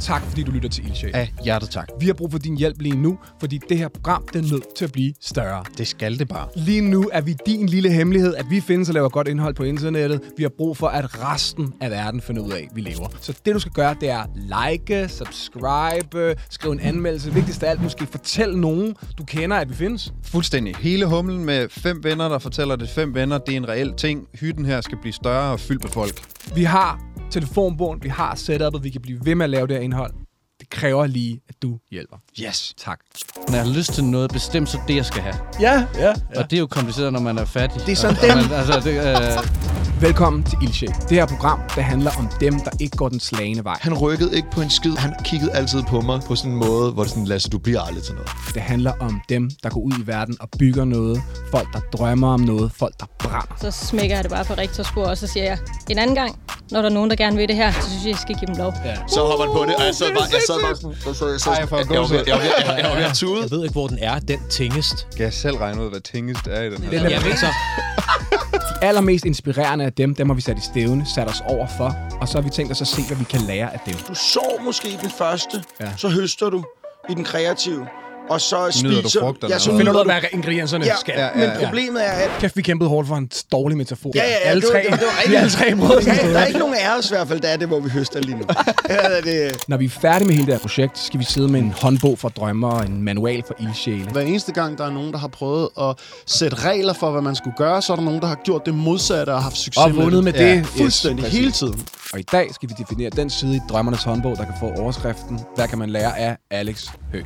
tak fordi du lytter til Ildsjæl. Af hjertet tak. Vi har brug for din hjælp lige nu, fordi det her program det er nødt til at blive større. Det skal det bare. Lige nu er vi din lille hemmelighed, at vi findes og laver godt indhold på internettet. Vi har brug for, at resten af verden finder ud af, at vi lever. Så det, du skal gøre, det er like, subscribe, skrive en anmeldelse. Vigtigst af alt, måske fortæl nogen, du kender, at vi findes. Fuldstændig. Hele humlen med fem venner, der fortæller det fem venner, det er en reel ting. Hytten her skal blive større og fyldt med folk. Vi har telefonbogen, vi har setupet, vi kan blive ved med at lave det her indhold. Det kræver lige, at du hjælper. Yes. Tak. Når jeg har lyst til noget bestemt, så det, jeg skal have. Ja, ja, Ja. Og det er jo kompliceret, når man er fattig. Det er sådan Og- og dem. Man, altså, det, øh, Velkommen til Ildsjæl. Det her program, der handler om dem, der ikke går den slagende vej. Han rykkede ikke på en skid. Han kiggede altid på mig på sådan en måde, hvor det sådan, Lasse, du bliver aldrig til noget. Det handler om dem, der går ud i verden og bygger noget. Folk, der drømmer om noget. Folk, der brænder. Så smækker jeg det bare på rektorspor, og så siger jeg, en anden gang, når der er nogen, der gerne vil det her, så synes jeg, jeg skal give dem lov. Ja. Så hopper han på det, og jeg sad bare, jeg sad bare sådan, jeg sad, jeg sad, jeg, jeg, jeg, jeg, jeg tude. Jeg ved ikke, hvor den er, den tingest. Kan jeg selv regne ud, hvad tingest er i den her? Det er Jeg ved så. Allermest inspirerende af dem, dem har vi sat i stævne, sat os over for. Og så har vi tænkt os at se, hvad vi kan lære af dem. Du sår måske den første, ja. så høster du i den kreative, og så Nyder du spiser frugterne, Ja, så Finder du ud af, hvad ingredienserne Ja, skal? ja, ja, men ja. problemet er, at Kæft, vi kæmpede hårdt for en dårlig metafor. Ja, ja, ja, alle det var- tre, det var rigtig- alle tre der, sådan der er ikke nogen af os i hvert fald, der er det, hvor vi høster lige nu. ja, det, Når vi er færdige med hele det her projekt, så skal vi sidde med en håndbog for drømmer og en manual for ildsjæle. Hver eneste gang, der er nogen, der har prøvet at sætte regler for, hvad man skulle gøre, så er der nogen, der har gjort det modsatte og haft succes Og vundet med det. Ja, fuldstændig. Yes, hele tiden. Og i dag skal vi definere den side i Drømmernes håndbog, der kan få overskriften, hvad kan man lære af Alex Høgh.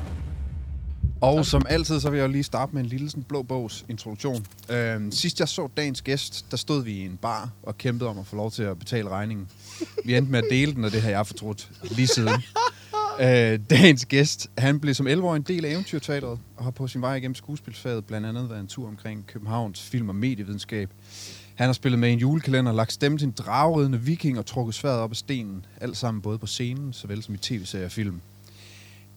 Og som altid, så vil jeg jo lige starte med en lille sådan, blå bogs introduktion. Øhm, sidst jeg så dagens gæst, der stod vi i en bar og kæmpede om at få lov til at betale regningen. Vi endte med at dele den, og det har jeg fortrudt lige siden. Øh, dagens gæst, han blev som 11 år en del af Eventyrteatret, og har på sin vej igennem skuespilsfaget blandt andet været en tur omkring Københavns film- og medievidenskab. Han har spillet med i en julekalender, lagt stemme til en dragridende viking og trukket sværet op af stenen. Alt sammen både på scenen, såvel som i tv-serier og film.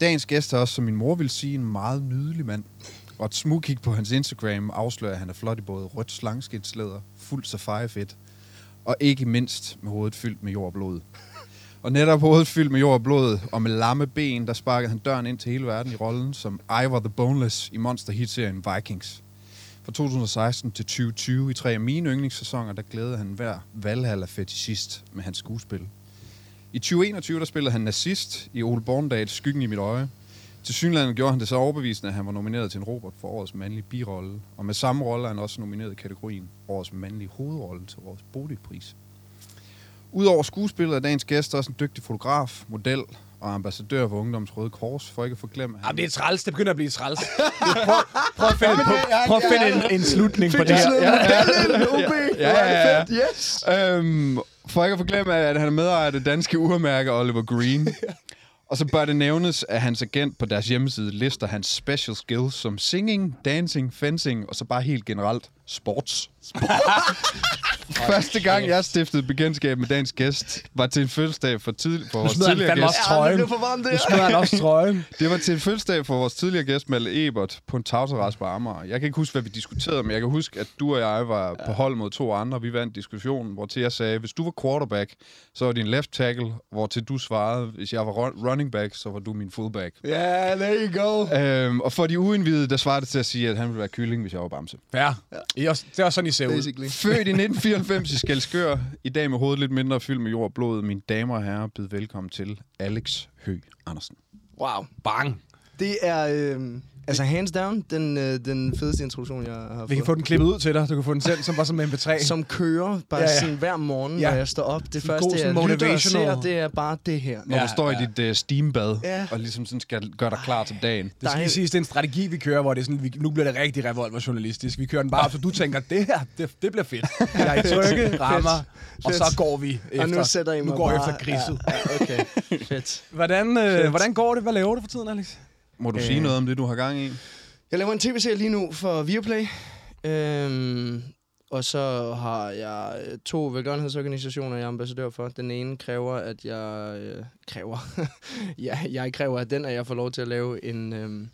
Dagens gæst er også, som min mor vil sige, en meget nydelig mand. Og et smugkig på hans Instagram afslører, at han er flot i både rødt slangskindslæder, fuld safari-fedt, og ikke mindst med hovedet fyldt med jord og blod. Og netop hovedet fyldt med jord og blod, og med lamme ben, der sparkede han døren ind til hele verden i rollen som Ivor the Boneless i monster hit-serien Vikings. Fra 2016 til 2020 i tre af mine yndlingssæsoner, der glædede han hver Valhalla fetishist med hans skuespil. I 2021 der spillede han nazist i Ole Borndals Skyggen i mit øje. Til synligheden gjorde han det så overbevisende, at han var nomineret til en Robert for årets mandlige birolle. Og med samme rolle er han også nomineret i kategorien årets mandlige hovedrolle til årets Bodilpris. Udover skuespillet er dagens gæst også en dygtig fotograf, model og ambassadør for Ungdoms Røde Kors, for ikke at forglemme, Jamen, det er træls. Det begynder at blive træls. prøv, prøv at finde, på, prøv at finde en, en slutning på det her. Ja, ja, ja, ja, ja. Yes. Øhm, for ikke at forglemme, at han er medejer af det danske urmærke Oliver Green. Og så bør det nævnes, at hans agent på deres hjemmeside lister hans special skills som singing, dancing, fencing og så bare helt generelt sports. Første gang, jeg stiftede bekendtskab med dagens gæst, var til en fødselsdag for, tidlig, for vores tidligere gæst. også trøjen. det blev for varmt, det Nu smider han også trøjen. Det var til en fødselsdag for vores tidligere gæst, Malle Ebert, på en tagterras på Amager. Jeg kan ikke huske, hvad vi diskuterede, men jeg kan huske, at du og jeg var på hold mod to andre. Vi vandt diskussionen, hvor til jeg sagde, hvis du var quarterback, så var din left tackle, hvor til du svarede, hvis jeg var run- running back, så var du min fullback. Ja, yeah, there you go. Øhm, og for de uindvidede, der svarede det til at sige, at han ville være kylling, hvis jeg var bamse. Ja. I er også, det er også sådan, I ser ud. Basically. Født i 1994 i Skelskør, i dag med hovedet lidt mindre fyldt med jord og blod. Mine damer og herrer, byd velkommen til Alex Høgh Andersen. Wow. Bang. Det er, øh, altså hands down, den, øh, den fedeste introduktion, jeg har Vi kan fået. få den klippet ud til dig. Du kan få den selv, som bare som MP3. Som kører bare Ja, ja, sådan hver morgen, Ja. når jeg står op. Det Sådan første, god jeg lytter og ser, det er bare det her. Når Ja, du står ja. i dit uh, steambad, Ja. og ligesom sådan skal gøre dig klar til dagen. Det skal lige siges, det er en strategi, vi kører, hvor det er sådan, vi, nu bliver det rigtig revolverjournalistisk. Vi kører den bare op, så du tænker, det her, det, det bliver fedt. Jeg er trykke, rammer, og så går vi efter. og nu sætter I mig nu går jeg bare, efter griset. Ja, okay, fedt. Hvordan, øh, hvordan går det? Hvad laver du for tiden, Alex? Må du Øh. sige noget om det, du har gang i? Jeg laver en tv-serie lige nu for Viaplay. Øhm, og så har jeg øh, to velgørenhedsorganisationer, jeg er ambassadør for. Den ene kræver, at jeg øh, kræver. ja, jeg kræver at den, at jeg får lov til at lave en, øhm,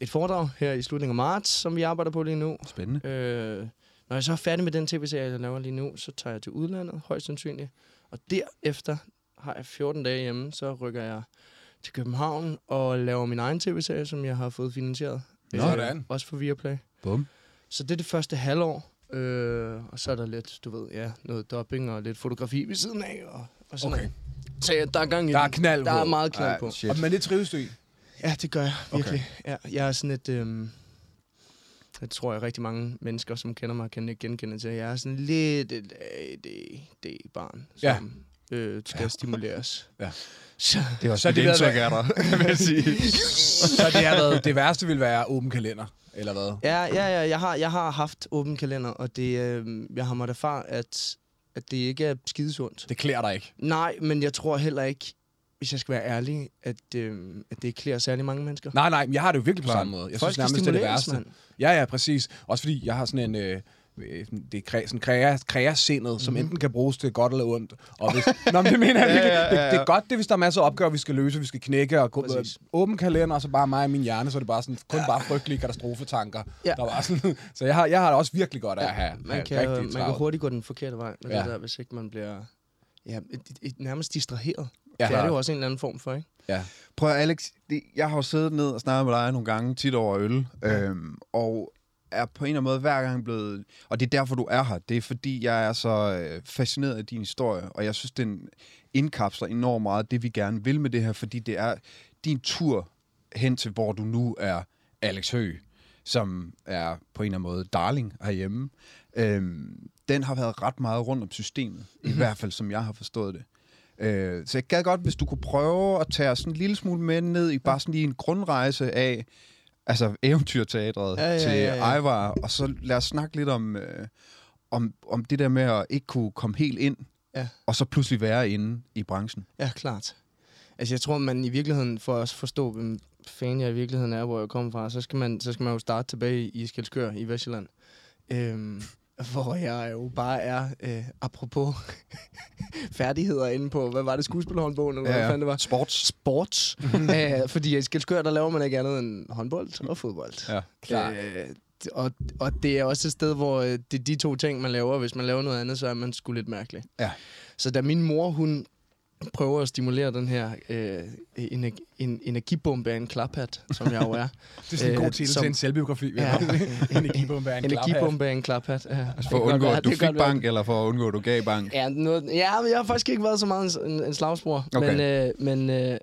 et foredrag her i slutningen af marts, som vi arbejder på lige nu. Spændende. Øh, når jeg så er færdig med den tv-serie, jeg laver lige nu, så tager jeg til udlandet, højst sandsynligt. Og derefter har jeg 14 dage hjemme, så rykker jeg til København og laver min egen tv-serie, som jeg har fået finansieret. Nå. Sådan. Også for Viaplay. Bum. Så det er det første halvår. Øh, og så er der lidt, du ved, ja, noget dobbing og lidt fotografi ved siden af. Og, og sådan Okay. noget. Så ja, der er gang i Der er knald Der er på. meget knald Ej, på. shit. Og, men det trives du i? Ja, det gør jeg virkelig. Okay. Ja, jeg er sådan et... Øhm, det tror jeg rigtig mange mennesker, som kender mig, kan ikke genkende til. Jeg er sådan lidt et ADD-barn, Ja. Øh, skal Ja. stimuleres. Ja. Så, Det er også Så det det indtryk af dig, vil jeg sige. Så det har været, det værste vil være åben kalender, eller hvad? ja, ja, ja jeg, har, jeg har haft åben kalender, og det, øh, jeg har måttet erfare, at, at det ikke er skidesundt. Det klæder dig ikke. Nej, men jeg tror heller ikke, hvis jeg skal være ærlig, at, øh, at det ikke klæder særlig mange mennesker. Nej, nej, men jeg har det jo virkelig på samme måde. Jeg Folk synes nærmest, det er det værste. mand. Ja, ja, præcis. Også fordi jeg har sådan en... Øh, det er kræ, sådan kræa, kræasindet, mm-hmm. som enten kan bruges til godt eller ondt. Og hvis, nå, men det mener jeg Ja, virkelig. ja, ja, ja. Det, det, er godt, det hvis der er masser af opgaver, vi skal løse, vi skal knække og gå, Præcis. åben kalender, og så bare mig og min hjerne, så er det bare sådan, kun bare frygtelige katastrofetanker. Ja. Der var sådan, så jeg har, jeg har det også virkelig godt af at have, man kan, rigtig man kan hurtigt gå den forkerte vej med Ja. ja. det der, hvis ikke man bliver ja, et, et, et, nærmest distraheret. Ja. Ja, det er det jo også en eller anden form for, ikke? Ja. Prøv Alex, det, jeg har jo siddet ned og snakket med dig nogle gange, tit over øl, øhm, og er på en eller anden måde hver gang blevet... Og det er derfor, du er her. Det er fordi, jeg er så øh, fascineret af din historie, og jeg synes, den indkapsler enormt meget det, vi gerne vil med det her, fordi det er din tur hen til, hvor du nu er Alex Høgh, som er på en eller anden måde darling herhjemme. Øhm, den har været ret meget rundt om systemet, i hvert fald som jeg har forstået det. Øh, så jeg gad godt, hvis du kunne prøve at tage sådan en lille smule med ned i bare sådan lige en grundrejse af altså eventyrteatret Ja, ja, til ja, ja. Ejvar, og så lad os snakke lidt om, øh, om, om det der med at ikke kunne komme helt ind, Ja. og så pludselig være inde i branchen. Ja, klart. Altså, jeg tror, man i virkeligheden, for at forstå, hvem fan jeg i virkeligheden er, hvor jeg kommer fra, så skal man, så skal man jo starte tilbage i Skelskør i Vestjylland. Øhm, hvor jeg jo bare er, øh, apropos færdigheder inde på, hvad var det, skuespillerhåndbogen, eller ja, hvad fanden det var? Sports. Sports. Æh, fordi i Skelskør, der laver man ikke andet end håndbold og fodbold. Ja. Klart. Øh, og, og det er også et sted, hvor øh, det er de to ting, man laver. Hvis man laver noget andet, så er man sgu lidt mærkelig. Ja. Så da min mor, hun prøver at stimulere den her øh, energi, en, energibombe af en klaphat, som jeg jo er. Det er sådan en Øh, god titel til en selvbiografi. Ja. Energibombe er en klaphat. energibombe af en klaphat. Ja. Altså for at undgå, at du fik være. bank, eller for at undgå, at du gav bank. Ja, noget, ja, men jeg har faktisk ikke været så meget en, en, en slagsbror. Okay. Men, øh, men, øh,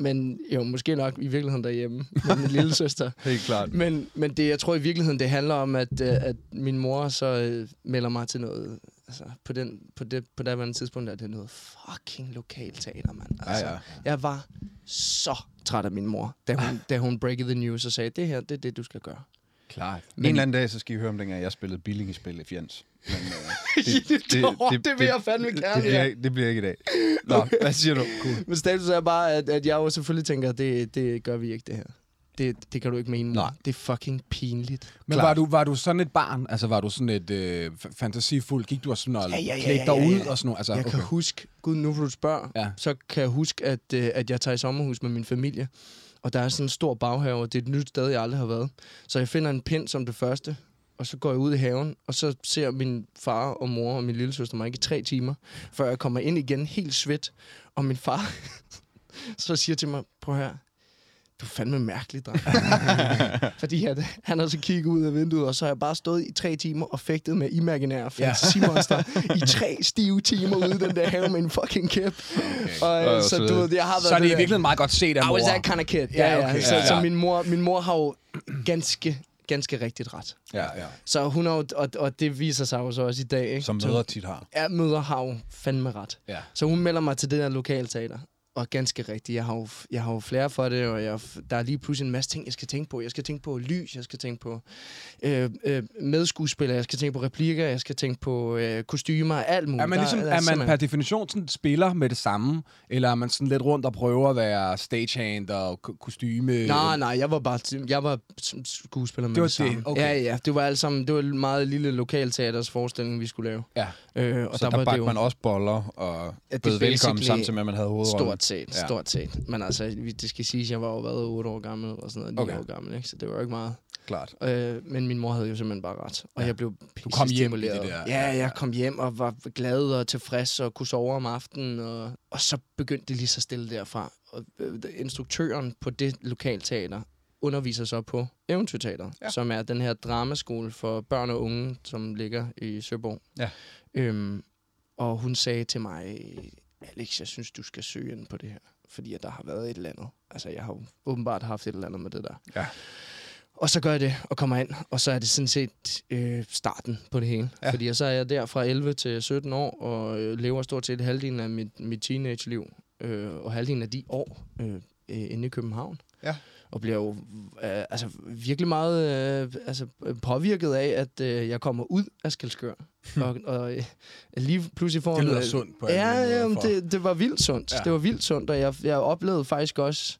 men jo, måske nok i virkeligheden derhjemme med min lille søster. Helt klart. Men, men det, jeg tror i virkeligheden, det handler om, at, øh, at min mor så øh, melder mig til noget... Altså, på, den, på, det, på det tidspunkt er det noget fucking lokalteater, mand. Altså, Ja, ja. Jeg var så træt af min mor, da hun, da hun breakede the news og sagde, det her, det er det, du skal gøre. Klart. Men, en eller anden dag, så skal I høre om dengang, jeg spillede billing-spil i Fjends. Men, øh, det, det vil jeg fandme det, gerne, det, bliver, ja. ikke- det bliver ikke i dag. Nå, hvad siger du? Cool. Men status er bare, at, at jeg jo selvfølgelig tænker, at det, det gør vi ikke, det her. Det, det kan du ikke mene, mor. Nej. Det er fucking pinligt. Men Klart. var du, var du sådan et barn? Altså, var du sådan et øh, fantasifuld? Gik du og sådan og Ja, ja, ja, ja, dig ja, ud ja. og sådan noget? Altså, Jeg kan huske, gud nu hvor du spørger, Ja. så kan jeg huske, at, øh, at jeg tager i sommerhus med min familie. Og der er sådan en stor baghave, og det er et nyt sted, jeg aldrig har været. Så jeg finder en pind som det første, og så går jeg ud i haven, og så ser min far og mor og min lille søster mig ikke i tre timer, før jeg kommer ind igen helt svedt. Og min far så siger til mig, prøv her, du er fandme mærkelig, dreng. Fordi at, han har så kigget ud af vinduet, og så har jeg bare stået i tre timer og fægtet med imaginære fantasimonster i tre stive timer ude i den der have med en fucking kæp. Okay. Og, øh, så du ved, jeg har været Så er det i virkeligheden meget godt set af I mor. was that kind of kid. Ja, ja. okay. Så, Ja, så ja. min, mor, min mor har jo ganske, ganske rigtigt ret. Ja, ja. Så hun har jo, og, og det viser sig jo så også i dag, ikke? Som Så- møder tit har. Ja, møder har jo fandme ret. Ja. Så hun melder mig til det der lokalteater. Og ganske rigtigt, jeg har jo, jeg har jo flere for det, og jeg, der er lige pludselig en masse ting, jeg skal tænke på. Jeg skal tænke på lys, jeg skal tænke på øh, øh, medskuespillere, jeg skal tænke på replikker, jeg skal tænke på øh, kostymer, alt muligt. Er man, Der- ligesom, der er man simpelthen- per definition sådan spiller med det samme? Eller er man sådan lidt rundt og prøver at være stagehand og ko- kostyme? Nej, nej, jeg var bare jeg var skuespiller med Det var det, samme. okay. Ja, ja, det var alt sammen, det var en meget lille lokalteaters forestilling, vi skulle lave. Ja. Øh, og Så der, var der det bagte man også boller og Ja, bød er velkommen samtidig med, at man havde hovedrollen. stort set, Ja. stort set. Men altså, det skal siges, jeg var jo været 8 år gammel, og sådan noget, 9 Okay. år gammel, ikke? så det var jo ikke meget. Klart. Øh, men min mor havde jo simpelthen bare ret, og Ja. jeg blev Du kom hjem i det der. Ja, jeg kom hjem og var glad og tilfreds og kunne sove om aftenen, og, og så begyndte det lige så stille derfra. og øh, instruktøren på det lokalteater underviser så på Eventyrteater, Ja. ja. som er den her dramaskole for børn og unge, som ligger i Søborg. Ja. Øhm, og hun sagde til mig, Alex, jeg synes, du skal søge ind på det her, fordi at der har været et eller andet. Altså, jeg har jo åbenbart haft et eller andet med det der. Ja. Og så gør jeg det og kommer ind, og så er det sådan set øh, starten på det hele. Ja. Fordi så er jeg der fra 11 til 17 år, og øh, lever stort set halvdelen af mit, mit teenage-liv, øh, og halvdelen af de år øh, øh, inde i København. Ja. Og bliver jo øh, altså, virkelig meget øh, altså, påvirket af, at øh, jeg kommer ud af Skelskør. og og øh, lige pludselig får Det en, lyder øh, sundt på Ja, jamen, det, det var vildt sundt. Ja. Det var vildt sundt, og jeg, jeg oplevede faktisk også,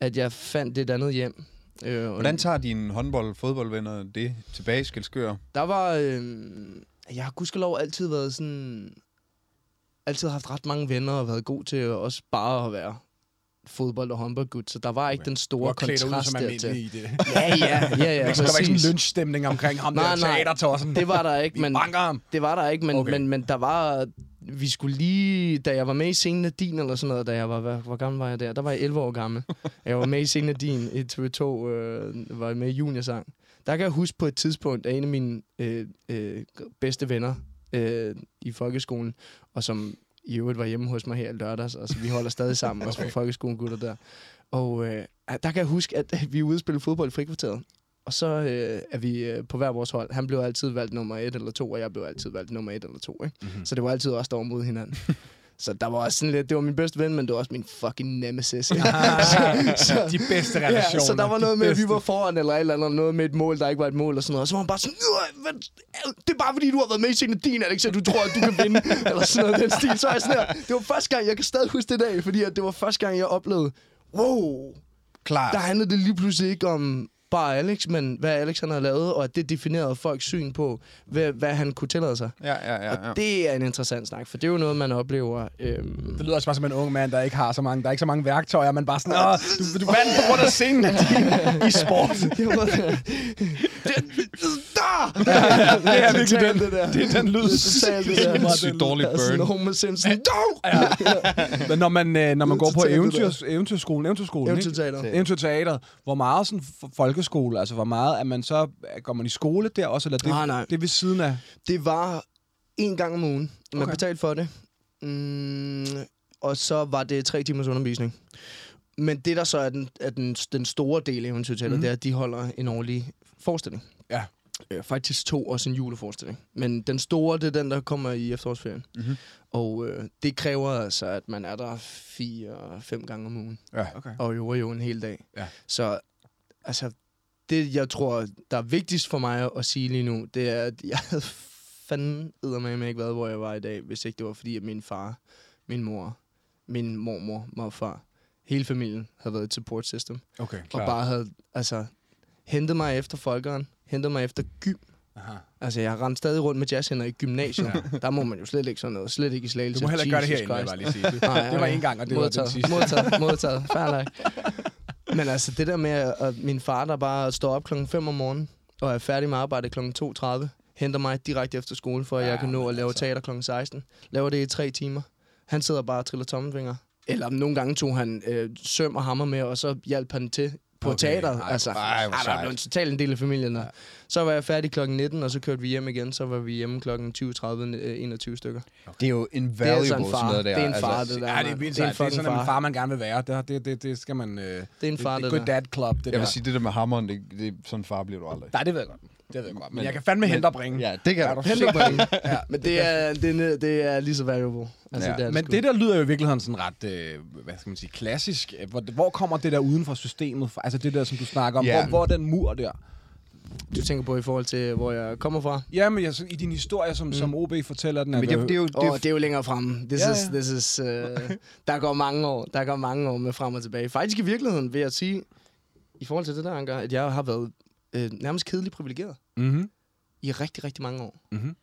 at jeg fandt et andet hjem. Øh, Hvordan tager dine håndbold- fodboldvenner det tilbage i Skelskør? Der var... Øh, jeg har gudskelov altid været sådan... Altid haft ret mange venner og været god til også bare at være fodbold- og håndboldgud, så der var ikke den Du store klædt ud kontrast som dertil. i det. Ja, ja, ja, ja, Så der var ikke en lynchstemning omkring ham Nej, der nej. teatertossen. Det var der ikke, men det var der ikke, men, Okay. okay. men, men der var... Vi skulle lige... Da jeg var med i scenen din eller sådan noget, da jeg var... Hvad, hvor gammel var jeg der? Der var jeg 11 år gammel. Jeg var med i scenen din i TV2, øh, var med i juniorsang. Der kan jeg huske på et tidspunkt, at en af mine øh, øh, bedste venner øh, i folkeskolen, og som i øvrigt var hjemme hos mig her i lørdags, altså vi holder stadig sammen, også for folkeskolen gutter der. Og øh, der kan jeg huske, at vi er ude og spille fodbold i frikvarteret. Og så øh, er vi øh, på hver vores hold. Han blev altid valgt nummer et eller to, og jeg blev altid valgt nummer et eller to. Ikke? Mhm. Mm-hmm. Så det var altid os, der mod hinanden. så der var også sådan lidt, det var min bedste ven, men det var også min fucking nemesis. Ikke? så, De bedste relationer. Ja, så der var noget med, at vi var foran eller et eller andet, noget med et mål, der ikke var et mål og sådan noget. Og så var han bare sådan, "Øh, hvad, det er bare fordi, du har været med i scenen din, Alex, at du tror, at du kan vinde. eller sådan noget, den stil. Så jeg sådan her, det var første gang, jeg kan stadig huske det dag, fordi at det var første gang, jeg oplevede, wow, Klart. der handlede det lige pludselig ikke om bare Alex, men hvad Alex han havde lavet, og at det definerede folks syn på, hvad, hvad han kunne tillade sig. Ja, ja, ja. ja. Og det er en interessant snak, for det er jo noget, man oplever. Øhm, Det lyder også bare som en ung mand, der ikke har så mange, der er ikke så mange værktøjer, men bare sådan, Åh, du, du vandt på grund af scenen i sport. det det, er virkelig den, det der. det er den lyd. Det er totalt det der. Sygt dårlig sådan burn. Homer Simpson. Dog! Men når man, øh, når man går på eventyrs, eventyrskolen, eventyrskolen, ikke? Eventyrteater. Eventyrteateret, hvor meget sådan folkeskole, altså hvor meget, at man så, går man i skole der også, eller det, Nej, nej. det ved siden af? Det var en gang om ugen. Man Okay. betalte for det. Mm, og så var det tre timers undervisning. Men det, der så er den, er den, den store del af Eventyrteater, mm. det er, at de holder en årlig forestilling. Ja. Øh, faktisk to, også en juleforestilling. Men den store, det er den, der kommer i efterårsferien. Mhm. Og øh, det kræver altså, at man er der fire-fem gange om ugen. Ja. Okay. Og jo jo en hel dag. Ja. Så altså, det jeg tror, der er vigtigst for mig at sige lige nu, det er, at jeg havde fandme eddermame ikke været, hvor jeg var i dag, hvis ikke det var fordi, at min far, min mor, min mormor, morfar, hele familien havde været et support system. Okay, Og bare havde, altså, hentet mig efter folkeren, hentet mig efter gym. Aha. Altså, jeg rendte stadig rundt med jazzhænder i gymnasiet. Ja. Der må man jo slet ikke sådan noget. Slet ikke i slagelse. Du må heller ikke gøre det herinde, jeg bare lige sige. Nej, Det var en gang, og det var den modtaget, sidste. Modtaget, modtaget. Men altså, det der med, at min far, der bare står op klokken 5 om morgenen, og er færdig med arbejde klokken 2.30, henter mig direkte efter skole, for at Ja, jeg kan nå at lave altså. teater klokken 16. Laver det i tre timer. Han sidder bare og triller tommelfinger. Eller nogle gange tog han øh, søm og hammer med, og så hjalp han til på Okay. okay. teateret. Ej, altså, ej, ah, der sejt. blev en total en del af familien der. Så var jeg færdig klokken 19, og så kørte vi hjem igen. Så var vi hjemme klokken 20, 30, øh, 21 stykker. Det er jo Det er invaluable, altså en sådan far. noget Det der. er en far, altså, det der. Ja, det er vildt Det er en Det er sådan, en far. far, man gerne vil være. Det, det, det, det skal man... Øh, det, Det er en far, det, det good der. dad club, det Jeg der. vil sige, det der med hammeren, det, det, sådan en far bliver du aldrig. Nej, det ved jeg godt. Det ved jeg godt. Men, Men- jeg kan fandme hente og bringe. Ja, det kan Er jeg. du Henter sikker? point. Ja. Men det er, det, er, det er lige så valuable. Altså, Ja. det er Men sgu. det der lyder jo i virkeligheden sådan ret, øh, hvad skal man sige, klassisk. Hvor, hvor kommer det der uden for systemet fra? Altså det der, som du snakker om. Ja. Hvor, hvor er den mur der? du tænker på i forhold til, hvor jeg kommer fra. Jamen, jeg, i din historie, som, mm. som OB fortæller den, er Men det, det er jo... Det, Og er, det er jo længere frem. This Ja, is, ja. this is, uh, der går mange år. Der går mange år med frem og tilbage. Faktisk i virkeligheden vil jeg sige, i forhold til det der, Anker, at jeg har været øh, nærmest kedeligt privilegeret Mm-hmm. i rigtig, rigtig mange år. Mm-hmm.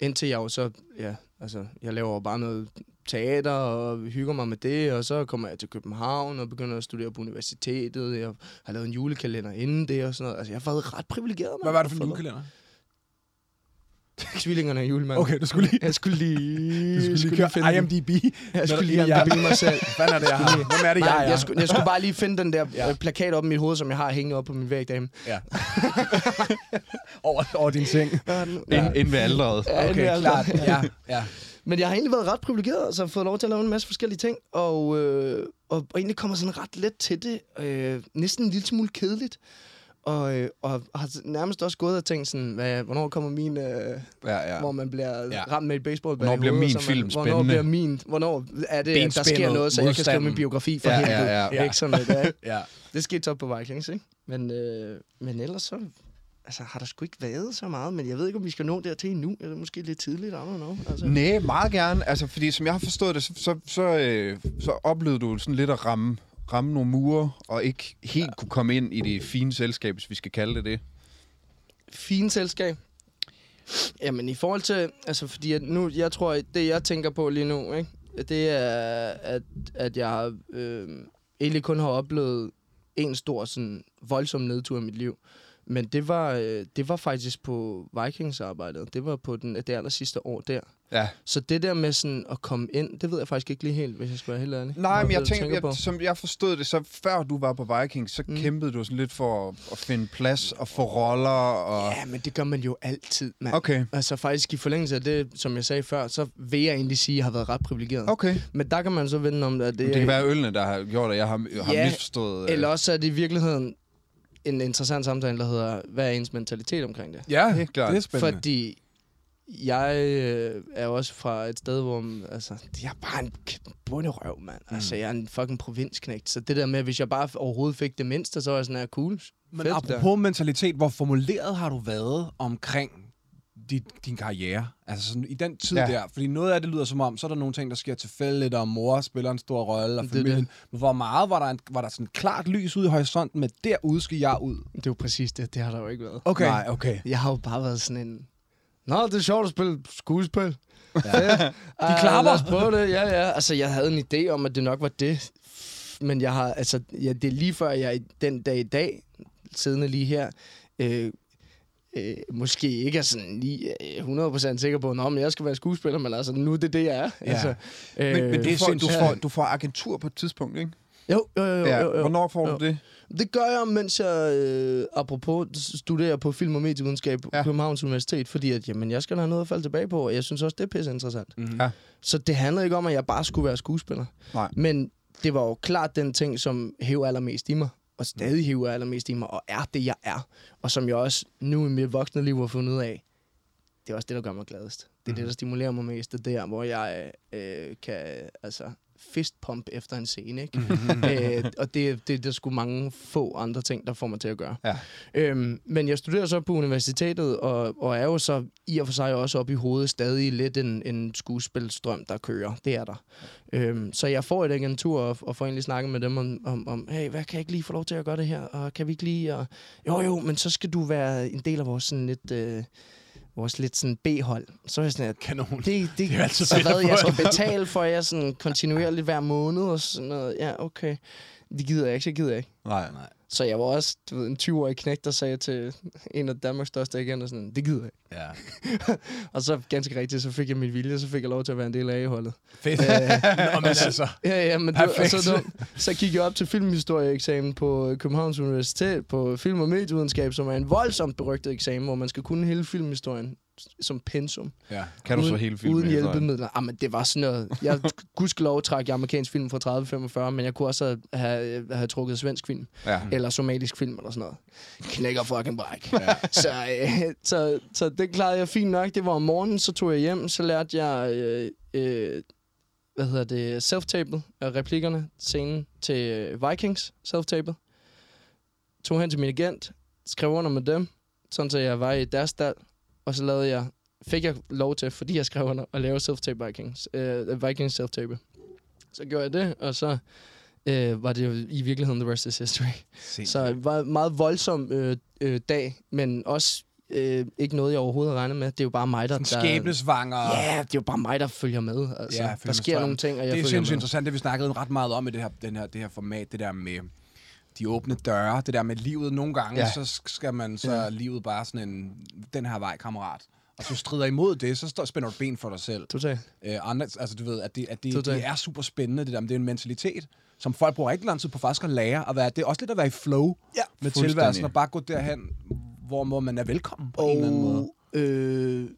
Indtil jeg jo så, ja, altså, jeg laver bare noget teater og hygger mig med det, og så kommer jeg til København og begynder at studere på universitetet. Jeg har lavet en julekalender inden det og sådan noget. Altså, jeg har været ret privilegeret. Hvad mand. var det for en julekalender? Tvillingerne og julemanden. Okay, du skulle lige, Jeg skulle lige... du skulle lige finde køre. IMDb. Jeg skulle lige ja. IMDb mig selv. Hvad er det, jeg har? Hvem er det, jeg er? jeg, skulle, jeg skulle bare lige finde den der Ja. ja. plakat op i mit hoved, som jeg har hængende op på min væg derhjemme. Ja. over, over din seng. Ja. Ind, ind ved alderet. Ja, Okay, er klart. altså- Ja, ja. Men jeg har egentlig været ret privilegeret, så jeg har fået lov til at lave en masse forskellige ting, og, øh, og, og egentlig kommer sådan ret let til det. Øh, næsten en lille smule kedeligt. Og, øh, og har nærmest også gået og tænkt sådan, hvad, hvornår kommer min, øh, Ja, ja. hvor man bliver Ja. ramt med et baseball Hvornår bliver min film Hvornår spændende? bliver min, hvornår er det, at der sker noget, så jeg kan skrive min biografi for Ja, helvede. ja, ja. Ja. Ikke sådan noget, ja. ja. Det skete så på Vikings, ikke? Men, øh, men ellers så altså, har der sgu ikke været så meget, men jeg ved ikke, om vi skal nå dertil endnu. Eller måske lidt tidligt, I don't know. Altså. Nej, meget gerne. Altså, fordi som jeg har forstået det, så, så, så, øh, så oplevede du sådan lidt at ramme, ramme nogle mure, og ikke helt kunne komme ind i det fine selskab, hvis vi skal kalde det det. Fine selskab. Jamen i forhold til, altså fordi at nu, jeg tror, det jeg tænker på lige nu, ikke? det er, at, at jeg øh, egentlig kun har oplevet en stor, sådan voldsom nedtur i mit liv. Men det var, øh, det var faktisk på Vikings-arbejdet. Det var på den, det aller sidste år der. Ja. Så det der med sådan at komme ind, det ved jeg faktisk ikke lige helt, hvis jeg skal være helt ærlig. Nej, men jeg tænker, på. jeg, som jeg forstod det, så før du var på Vikings, så mm. Kæmpede du sådan lidt for at, at finde plads og få roller. Og... Ja, men det gør man jo altid, mand. Okay, Altså faktisk i forlængelse af det, som jeg sagde før, så vil jeg egentlig sige, at jeg har været ret privilegeret. okay. Men der kan man så vende om, at det, Det, det kan være ølene, der har gjort, at jeg har, har Ja, misforstået... øh, Eller også er det i virkeligheden en interessant samtale, der hedder, hvad er ens mentalitet omkring det? Ja, Helt klart. det er spændende. Fordi jeg øh, er også fra et sted, hvor altså, jeg er bare en bunderøv, mand. Mm. Altså, jeg er en fucking provinsknægt. Så det der med, hvis jeg bare overhovedet fik det mindste, så var jeg sådan her cool. Men Fedt, apropos mentalitet, hvor formuleret har du været omkring dit, din karriere? Altså sådan, i den tid Ja. der. Fordi noget af det lyder som om, så er der nogle ting, der sker tilfældigt, og mor spiller en stor rolle, og Det familien. det. Men hvor meget var der, en, var der sådan klart lys ude i horisonten med, derude skal jeg ud? Det er jo præcis det. Det har der jo ikke været. Okay. Nej. okay. Jeg har jo bare været sådan en... Nå, det er sjovt at spille skuespil. Ja. De klapper. Os prøve det, ja, ja. Altså, jeg havde en idé om, at det nok var det. Men jeg har, altså, ja, det er lige før, jeg den dag i dag, siddende lige her, øh, øh, måske ikke er sådan lige øh, 100% sikker på, at jeg skal være skuespiller, men altså, nu er det det, jeg er. Ja. Altså, øh, Men, men du, det er får, du, får, du får agentur på et tidspunkt, ikke? Jo, jo, jo, jo, Ja. jo, jo. Hvornår får Jo. du det? Det gør jeg, mens jeg, øh, apropos, studerer på film- og medievidenskab på Ja. Københavns Universitet, fordi at, jamen, jeg skal have noget at falde tilbage på, og jeg synes også, det er pisse interessant. Mm-hmm. Ja. Så det handlede ikke om, at jeg bare skulle være skuespiller. Nej. Men det var jo klart den ting, som hæver allermest i mig, og stadig hæver allermest i mig, og er det, jeg er. Og som jeg også nu i mit voksne liv har fundet ud af, det er også det, der gør mig gladest. Det er mm. det, der stimulerer mig mest. Det er der, hvor jeg øh, kan altså, fistpump efter en scene. Ikke? øh, og det, det, det er sgu mange få andre ting, der får mig til at gøre. Ja. Øhm, men jeg studerer så på universitetet, og, og er jo så i og for sig også op i hovedet stadig lidt en, en skuespilstrøm, der kører. Det er der. Øhm, så jeg får et agentur og, og får egentlig snakket med dem om, om, om, hey, hvad kan jeg ikke lige få lov til at gøre det her? Og kan vi ikke lige... Og, jo, jo, men så skal du være en del af vores sådan lidt... Øh, vores lidt sådan B-hold. Så er jeg sådan, at Kanon. det, det, Det er altid så at hvad, jeg skal betale for jer sådan kontinuerligt hver måned og sådan noget. Ja, okay. Det gider jeg ikke, så gider jeg ikke. Nej. Nej. Så jeg var også du ved, en 20-årig knægt, der sagde til en af Danmarks største agenter sådan, det gider jeg ikke. Ja. Og så ganske rigtigt, så fik jeg mit vilje, så fik jeg lov til at være en del af A-holdet. Fedt. Øh, Nå, men altså. Ja, ja, men det, og så, du, så gik jeg op til filmhistorieeksamen på Københavns Universitet på film- og medievidenskab, som er en voldsomt berygtet eksamen, hvor man skal kunne hele filmhistorien som pensum. Ja. Kan du så uden, hele filmen? Uden hjælpemidler. Ah, men det var sådan noget. Jeg gudskelov trak jeg amerikansk film fra 30-45, men jeg kunne også have, have trukket svensk film, Ja. eller somalisk film, eller sådan noget. Knækker fucking bræk. Ja. så, øh, så, så det klarede jeg fint nok. Det var om morgenen, så tog jeg hjem, så lærte jeg, øh, øh, hvad hedder det, self-tapet af replikkerne, scenen til øh, Vikings self-tapet. Tog hen til min agent, skrev under med dem, sådan så jeg var i deres stald, og så lavede jeg, fik jeg lov til, fordi jeg skrev under, at lave self-tape Vikings, øh, Vikings self-tape. Så gjorde jeg det, og så øh, var det jo i virkeligheden the rest is history. Så det var en meget voldsom øh, øh, dag, men også øh, ikke noget, jeg overhovedet havde regnet med. Det er jo bare mig, der... Sådan skæbnesvanger. Ja, det er jo bare mig, der følger med. Altså. Ja, følger der sker strømmen. nogle ting, og jeg det er sindssygt med. interessant, det vi snakkede ret meget om i det her, den her, det her format, det der med de åbne døre, det der med livet. Nogle gange, Ja. ja. så skal man, så er livet bare sådan en, den her vej, kammerat. og du strider imod det, så spænder du ben for dig selv. Totalt. Øh, andre, altså du ved, at, det, at det, det er super spændende, det der, men det er en mentalitet, som folk bruger rigtig lang tid på faktisk at lære at være. Det er også lidt at være i flow Ja, med tilværelsen, og bare gå derhen, hvor, hvor man er velkommen på en eller anden måde. Og, øh,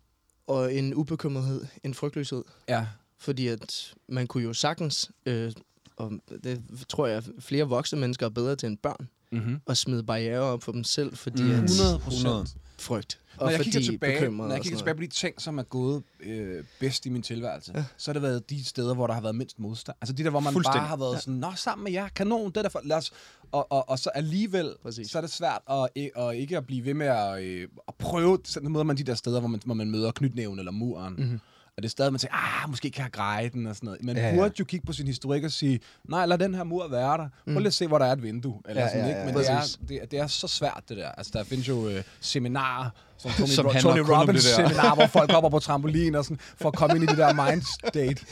og en ubekymrethed, en frygtløshed. Ja. Fordi at man kunne jo sagtens, øh, og det tror jeg flere voksne mennesker er bedre til end børn, Mm-hmm. at smide barriere op for dem selv, fordi Mm. mm. at 100 100. frygt. Når Og jeg fordi kigger tilbage, når jeg og kigger sådan tilbage på de ting, som er gået øh, bedst i min tilværelse, ja. Så har det været de steder, hvor der har været mindst modstand. Altså de der, hvor man bare har været ja. sådan, nå, sammen med jer, kanon, det er der for, lad os, og, og, og så alligevel, Præcis. så er det svært at, at ikke at blive ved med at, øh, at prøve, så møder man de der steder, hvor man, hvor man møder knytnæven eller muren. Mm-hmm. Og det er stadig, man tænker, ah, måske kan jeg greje den og sådan noget. Man Ja, ja, ja. burde jo kigge på sin historik og sige, nej, lad den her mur være der. Prøv lige at se, hvor der er et vindue. Eller Ja, sådan, ja, ikke? ja, Men ja. det er, det, det er så svært, det der. Altså, der findes jo øh, seminarer, som Tony, Som Ro- Tony Robbins seminar, hvor folk hopper på trampolin og sådan, for at komme ind i det der mind state,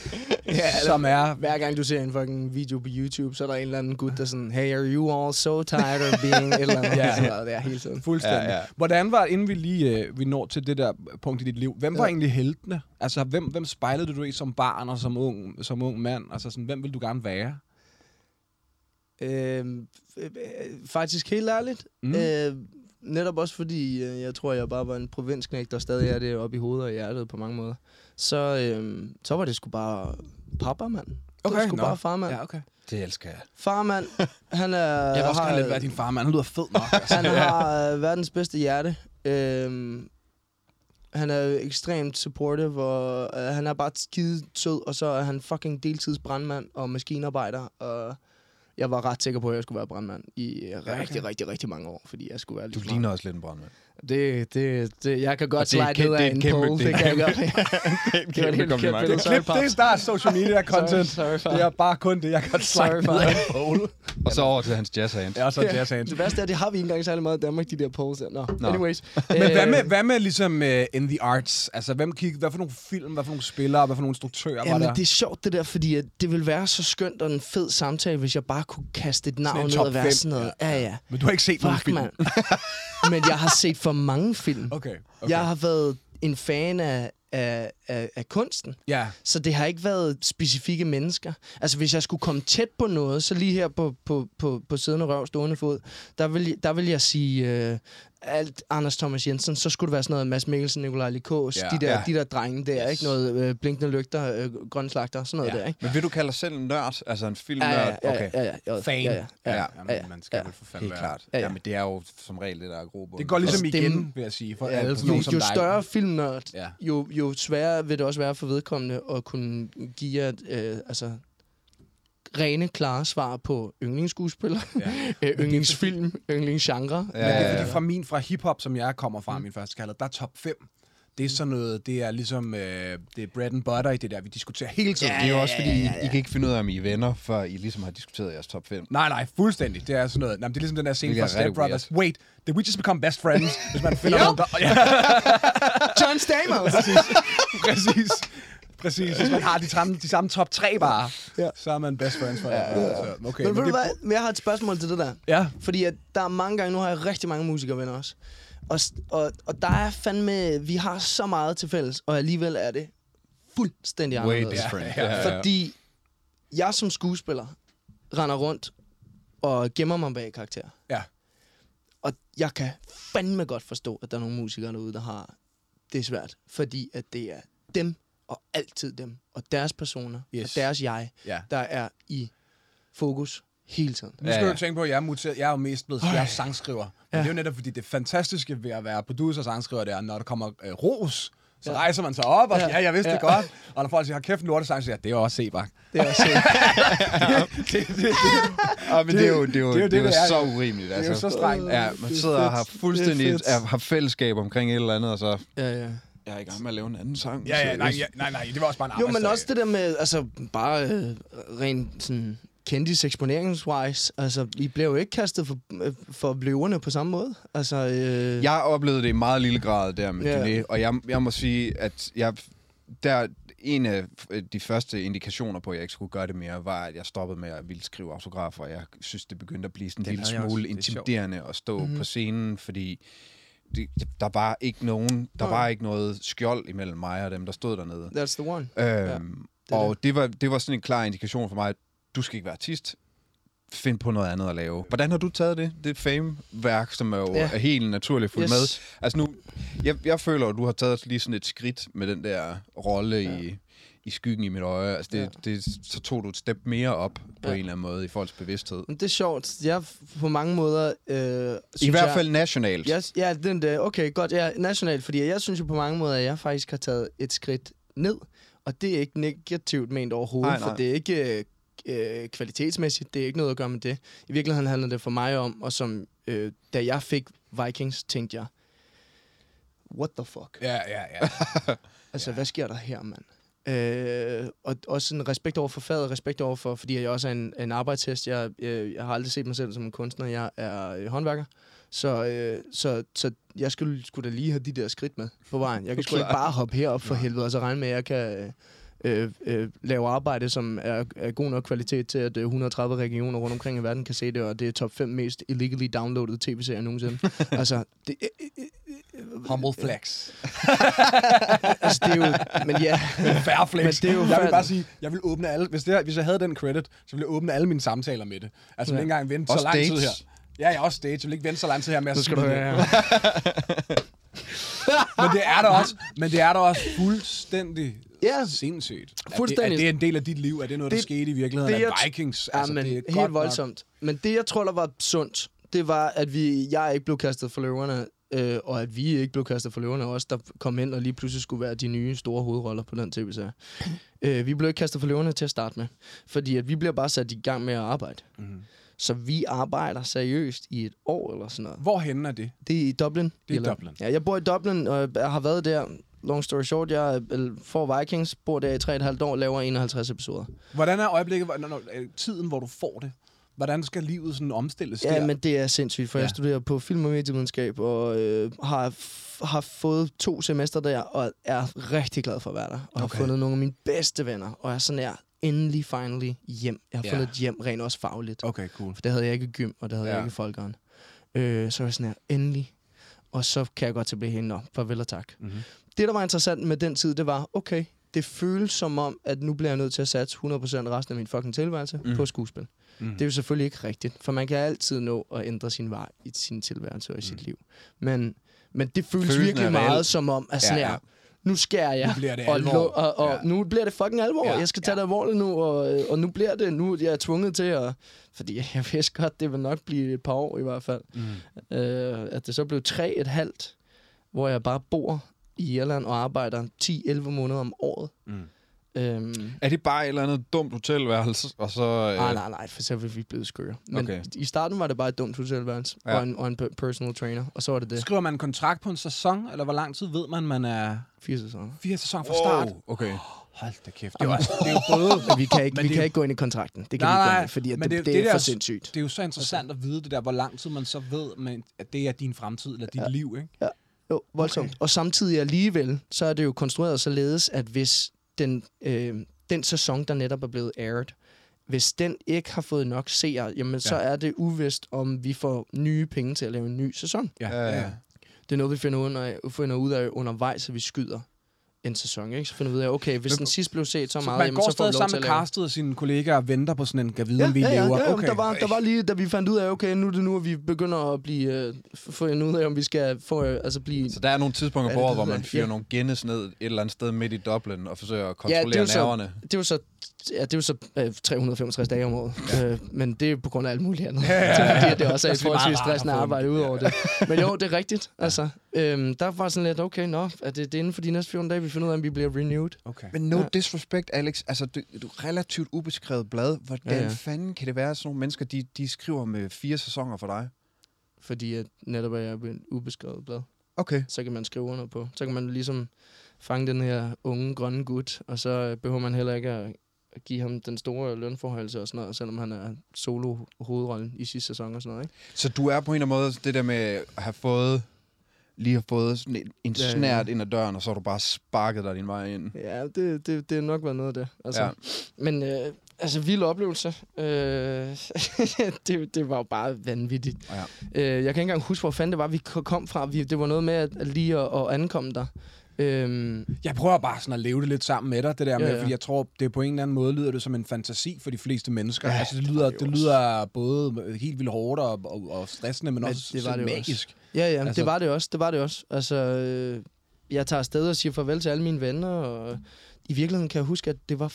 Ja, som er... Hver gang du ser en fucking video på YouTube, så er der en eller anden gut, der er sådan, hey, are you all so tired of being et eller andet? Ja. ja. Sådan noget der hele tiden. Fuldstændig. Ja, Ja. Hvordan var, inden vi lige øh, vi når til det der punkt i dit liv, hvem var Ja. egentlig heltene? Altså, hvem, hvem spejlede du i som barn og som ung, som ung mand? Altså, sådan, hvem vil du gerne være? Øhm, øh, øh, faktisk helt ærligt. Mm. Øh, netop også fordi, øh, jeg tror, jeg bare var en provinsknægt, der stadig er det oppe i hovedet og hjertet på mange måder. Så, øh, så var det sgu bare pappa, mand. det var sgu nå. bare farmand. Ja, okay. Det elsker jeg. Farmand, han er... Jeg vil også har- gerne lidt være din far, mand. Han lyder fed nok. Altså. Han har øh, verdens bedste hjerte. Øhm, han er ekstremt supportive, og øh, han er bare skide sød, og så er han fucking deltidsbrandmand og maskinarbejder, og jeg var ret sikker på, at jeg skulle være brandmand i øh, rigtig, okay. rigtig, rigtig, rigtig mange år, fordi jeg skulle være Du ligner også lidt en brandmand. Det, det, det, jeg kan godt Og det er slide ned kæmpe- af en er kæmpe- pole, det er det kan jeg godt. Det var et helt kompliment. Det klip, det er start social media content. Sorry. Det er bare kun det, jeg kan Sorry, slide ned af en pole. Og så over til hans jazz hands. Ja, og så Ja. jazz hands. Det værste er, det har vi ikke engang særlig meget i Danmark, de der poles der. Nå, Nå. anyways. Men hvad Øh, med, hvad med ligesom uh, in the arts? Altså, hvem kig, hvad for nogle film, hvad for nogle spillere, hvad for nogle instruktører var Jamen, der? det er sjovt det der, fordi at det ville være så skønt og en fed samtale, hvis jeg bare kunne kaste et navn en ned og være sådan noget. Ja, ja. Men du har ikke set nogen Fuck, film. mand. Men jeg har set for mange film. Okay, okay. Jeg har været en fan af, af, af, af kunsten. Ja, Så det har ikke været specifikke mennesker. Altså, hvis jeg skulle komme tæt på noget, så lige her på, på, på, på siddende røv, stående fod, der vil, der vil jeg sige øh, alt Anders Thomas Jensen. Så skulle det være sådan noget Mads Mikkelsen, Nikolaj Likås, Ja, de, der, ja. de der drenge der, Yes. ikke? Noget øh, blinkende lygter, øh, grønne slagter, sådan noget Ja. der, ikke? Men vil du kalde dig selv en nørd? Altså en filmnørd? Ja, ja, ja, Okay. ja, ja, ja, fan. Ja, ja, ja. Ja. Ja, man skal ja. vel for fanden Helt være. klart. Ja, Ja, ja. Jamen, det er jo som regel det, der er grobund. Det går ligesom Altså, det igen, vil jeg sige, for Ja, alle sådan Jo, som jo dig. større filmnørd, Ja. jo, jo sværere vil det også være for vedkommende at kunne give jer øh, altså, rene, klare svar på yndlingsskuespiller, Ja. ja. yndlingsfilm, yndlingsgenre. Ja, Men det er ja, fordi ja. fra min, fra hiphop, som jeg kommer fra, min første kærlighed, der er top 5. Det er sådan noget, det er ligesom, øh, det er bread and butter i det der, vi diskuterer hele tiden. Det er jo også fordi, I, I kan ikke finde ud af, om I er venner, før I ligesom har diskuteret jeres top 5. Nej, nej, fuldstændig. Det er sådan noget. Nej, det er ligesom den der scene fra Step Brothers. Wait, did we just become best friends? Hvis man finder nogen, der... Ja, John Stamos! præcis. præcis. Præcis. Hvis man har de samme, de samme top 3 bare, Ja. så er man best friends for ja, ja, ja. Okay, Men du det- hvad, Men jeg har et spørgsmål til det der. Ja, Fordi at der er mange gange, nu har jeg rigtig mange musikervenner også. Og, og, og der er fandme, vi har så meget til fælles, og alligevel er det fuldstændig Way anderledes. different. Ja, ja, ja. Fordi jeg som skuespiller render rundt og gemmer mig bag karakter. Ja. Og jeg kan fandme godt forstå, at der er nogle musikere derude, der har det svært. Fordi at det er dem, og altid dem, og deres personer, Yes. og deres jeg, ja. der er i fokus hele tiden. Nu skal Ja, ja, du tænke på, at jeg er, muteret. jeg er jo mest blevet jeg er sangskriver. Men Ja. det er jo netop, fordi det fantastiske ved at være producer og sangskriver, det er, når der kommer øh, ros, så Ja. rejser man sig op og siger, Ja. jeg vidste det Ja. godt. Og når folk siger, har kæft en lortesang, så siger jeg, det er også Sebak. Det er også det, det, det, Ja, men det, er jo, det er jo, det er jo det det, jo det er. så urimeligt. det er jo Altså. så strengt. Ja, man Det er sidder og har fuldstændig Det har fællesskab omkring et eller andet, og så... ja, ja. Jeg er i gang med at lave en anden sang. Ja, ja, nej, ja, nej, nej, det var også bare en Jo, men arbejdsdag. også det der med, altså, bare øh, rent sådan kendis eksponeringswise. Altså, I blev jo ikke kastet for, øh, for løverne på samme måde. Altså, øh, Jeg oplevede det i meget lille grad der med yeah. Diné, og jeg, jeg må sige, at jeg, der, en af de første indikationer på, at jeg ikke skulle gøre det mere, var, at jeg stoppede med at ville skrive autografer. Jeg synes, det begyndte at blive sådan en lille også. smule er intimiderende at stå Mhm. mm-hmm. på scenen, fordi det, der var ikke nogen, der var ikke noget skjold imellem mig og dem, der stod dernede. That's the one. Øhm, det er og det var, det var sådan en klar indikation for mig, at du skal ikke være artist. Find på noget andet at lave. Hvordan har du taget det? Det fame-værk, som er jo ja. er helt naturligt fuldt Yes. med. Altså nu, jeg, jeg føler, at du har taget lige sådan et skridt med den der rolle ja. i, i skyggen i mit øje. Altså det, Ja. ja. det, så tog du et step mere op på Ja. ja. en eller anden måde i folks bevidsthed. Men det er sjovt. Jeg på mange måder... Øh, I hvert jeg- fald nationalt. Jeg, ja, den der, okay, godt, ja, nationalt, fordi jeg synes jo på mange måder, at jeg faktisk har taget et skridt ned, og det er ikke negativt ment overhovedet, Nej, nej. for det er ikke øh, kvalitetsmæssigt, det er ikke noget at gøre med det. I virkeligheden handler det for mig om, og som, øh, da jeg fik Vikings, tænkte jeg, what the fuck? Ja, ja, ja. Altså, hvad sker der her, mand? Øh, og også en respekt over for faget, respekt over for, fordi jeg også er en, en arbejdshest. Jeg, øh, jeg har aldrig set mig selv som en kunstner. Jeg er øh, håndværker. Så, øh, så, så jeg skulle, skulle da lige have de der skridt med på vejen. Jeg kan sgu ikke bare hoppe herop for helvede, og så regne med, at jeg kan øh, øh, lave arbejde, som er, er god nok kvalitet til, at øh, 130 regioner rundt omkring i verden kan se det, og det er top 5 mest illegally downloadede tv-serier nogensinde. altså, det, øh, øh, øh, Humble flex. altså, det er jo... Men ja, Fair flex. Men det er jo jeg vil bare sige, jeg vil åbne alle, hvis, det, her- hvis jeg havde den credit, så ville jeg åbne alle mine samtaler med det. Altså, ja. Ikke engang vente så Også lang tid dates. her. Ja, jeg er også stage. Jeg vil ikke vente så lang tid her med at skal du det. høre. Men det er der også, men det er der også fuldstændig Ja. sindssygt. Er Fuldstændig. Det, er det en del af dit liv? Er det noget, der Det- skete i virkeligheden? det, t- Vikings? Ja, altså, men det er helt godt nok- voldsomt. Men det, jeg tror, der var sundt, det var, at vi, jeg ikke blev kastet for løverne, øh, og at vi ikke blev kastet for løverne også, der kom ind og lige pludselig skulle være de nye store hovedroller på den tv-serie. øh, vi blev ikke kastet for løverne til at starte med, fordi at vi bliver bare sat i gang med at arbejde. Mhm. Så vi arbejder seriøst i et år eller sådan noget. Hvorhen er det? Det er i Dublin. Det er i Irland. Dublin. Ja, jeg bor i Dublin, og jeg har været der. Long story short, jeg øh, får Vikings, bor der i 3,5 år, laver 51 episoder. Hvordan er øjeblikket, når, når, tiden, hvor du får det? Hvordan skal livet sådan omstilles Ja, der? men det er sindssygt, for ja. Ja. jeg studerer på film- og medievidenskab, og øh, har, har fået to semester der, og er rigtig glad for at være der. Og okay. Har fundet nogle af mine bedste venner, og er sådan her, endelig, finally, hjem. Jeg har Ja. fundet et hjem, rent også fagligt. Okay, cool. For det havde jeg ikke gym, og det havde ja. Ja. jeg ikke folkeren. Øh, så var jeg sådan her, endelig. Og så kan jeg godt til at blive hende, nå, farvel og tak. Mhm. Det, der var interessant med den tid, det var, okay, det føles som om, at nu bliver jeg nødt til at satse 100% resten af min fucking tilværelse mm. Mhm. på skuespil. Mhm. Det er jo selvfølgelig ikke rigtigt, for man kan altid nå at ændre sin vej i sin tilværelse og i sit liv. Men, men det føles Følelsen virkelig meget reel. som om, at sådan Ja, ja, ja. nu skærer jeg. Nu bliver det og, alvor. lo- og, og Ja. nu bliver det fucking alvor. Ja, jeg skal tage ja. det alvorligt nu, og, og nu bliver det, nu jeg er tvunget til at, fordi jeg vidste godt, det vil nok blive et par år i hvert fald. Mm. Øh, at det så blev tre et halvt, hvor jeg bare bor i Irland og arbejder 10-11 måneder om året. Mm. Øhm, Er det bare et eller andet dumt hotelværelse, og så... Øh, Nej, nej, nej, for så ville vi blevet skøre. Men Okay. i starten var det bare et dumt hotelværelse Ja. ja. og, en, og en per- personal trainer, og så var det det. Skriver man en kontrakt på en sæson, eller hvor lang tid ved man, man er Fire sæsoner. fire sæsoner fra wow, start? Okay. Hold da kæft. Det er, jo, også, det er jo både... Men vi kan ikke, Men vi det- kan ikke gå ind i kontrakten. Det kan Nej, vi ikke nej, gøre, fordi at men det, det- det, det det, er der- for sindssygt. Det er jo så interessant at vide det der, hvor lang tid man så ved, men at det er din fremtid, eller dit ja. liv, ikke? Jo, voldsomt. Okay. Og samtidig alligevel, så er det jo konstrueret således, at hvis den, øh, den sæson, der netop er blevet aired, hvis den ikke har fået nok seere, jamen så Ja. er det uvist, om vi får nye penge til at lave en ny sæson. Ja, Ja, ja. Det er noget, vi finder ud af, finder ud af undervejs, at vi skyder en sæson. Ikke? Så finder vi ud af, okay, hvis den sidst blev set så Så meget, man jamen, går så får vi stadig lov sammen til at med castet og sine kollegaer og venter på sådan en, kan vide, Ja, om vi ja, ja, lever. ja, okay. der, var, der var lige, da vi fandt ud af, okay, nu er det nu, at vi begynder at blive, øh, finde ud af, om vi skal få, øh, altså blive... Så der er nogle tidspunkter Ja, på det året, hvor man fyrer Ja. nogle Guinness ned et eller andet sted midt i Dublin og forsøger at Ja, kontrollere det er jo så- nerverne. Det er jo så, ja, det er jo så øh, 365 dage om året, ja. øh, men det er på grund af alt muligt andet. Ja, ja, ja. Det, det er også Det er et forholdsvis stressende arbejde ud over det. Men jo, det er rigtigt. Altså, øhm, der var sådan lidt, okay, nå, er det, det er inden for de næste 14 dage, vi finder ud af, om vi bliver renewed. okay. Men no Ja. disrespect, Alex. Altså, du, du er relativt ubeskrevet blad. Hvordan Ja, ja, fanden kan det være, at sådan nogle mennesker, de, de skriver med fire sæsoner for dig? Fordi at netop er jeg et ubeskrevet blad. Okay. Så kan man skrive under på. Så kan man ligesom fange den her unge, grønne gut, og så behøver man heller ikke at at give ham den store lønforhøjelse og sådan noget, selvom han er solo hovedrollen i sidste sæson og sådan noget, ikke? Så du er på en eller anden måde det der med at have fået lige har fået sådan en, en Ja, ja. snært ind ad døren, og så har du bare sparket dig din vej ind. Ja, det, det, det har nok været noget af det. Altså, Ja. ja. Men øh, Altså, vild oplevelse. Øh, det, det var jo bare vanvittigt. Ja. Øh, jeg kan ikke engang huske, hvor fanden det var, vi ko- kom fra. Vi, det var noget med at, at lige at, at ankomme der. Øhm, Jeg prøver bare sådan at leve det lidt sammen med dig, det der med, Ja, ja. fordi jeg tror, det på en eller anden måde lyder det som en fantasi for de fleste mennesker. Ja, altså, det lyder, det lyder både helt vildt hårdt og, og, og stressende, men, Men også det var det magisk. ja, ja, Altså- det var det også. Det var det også. Altså, øh, jeg tager afsted og siger farvel til alle mine venner, og i virkeligheden kan jeg huske, at det var,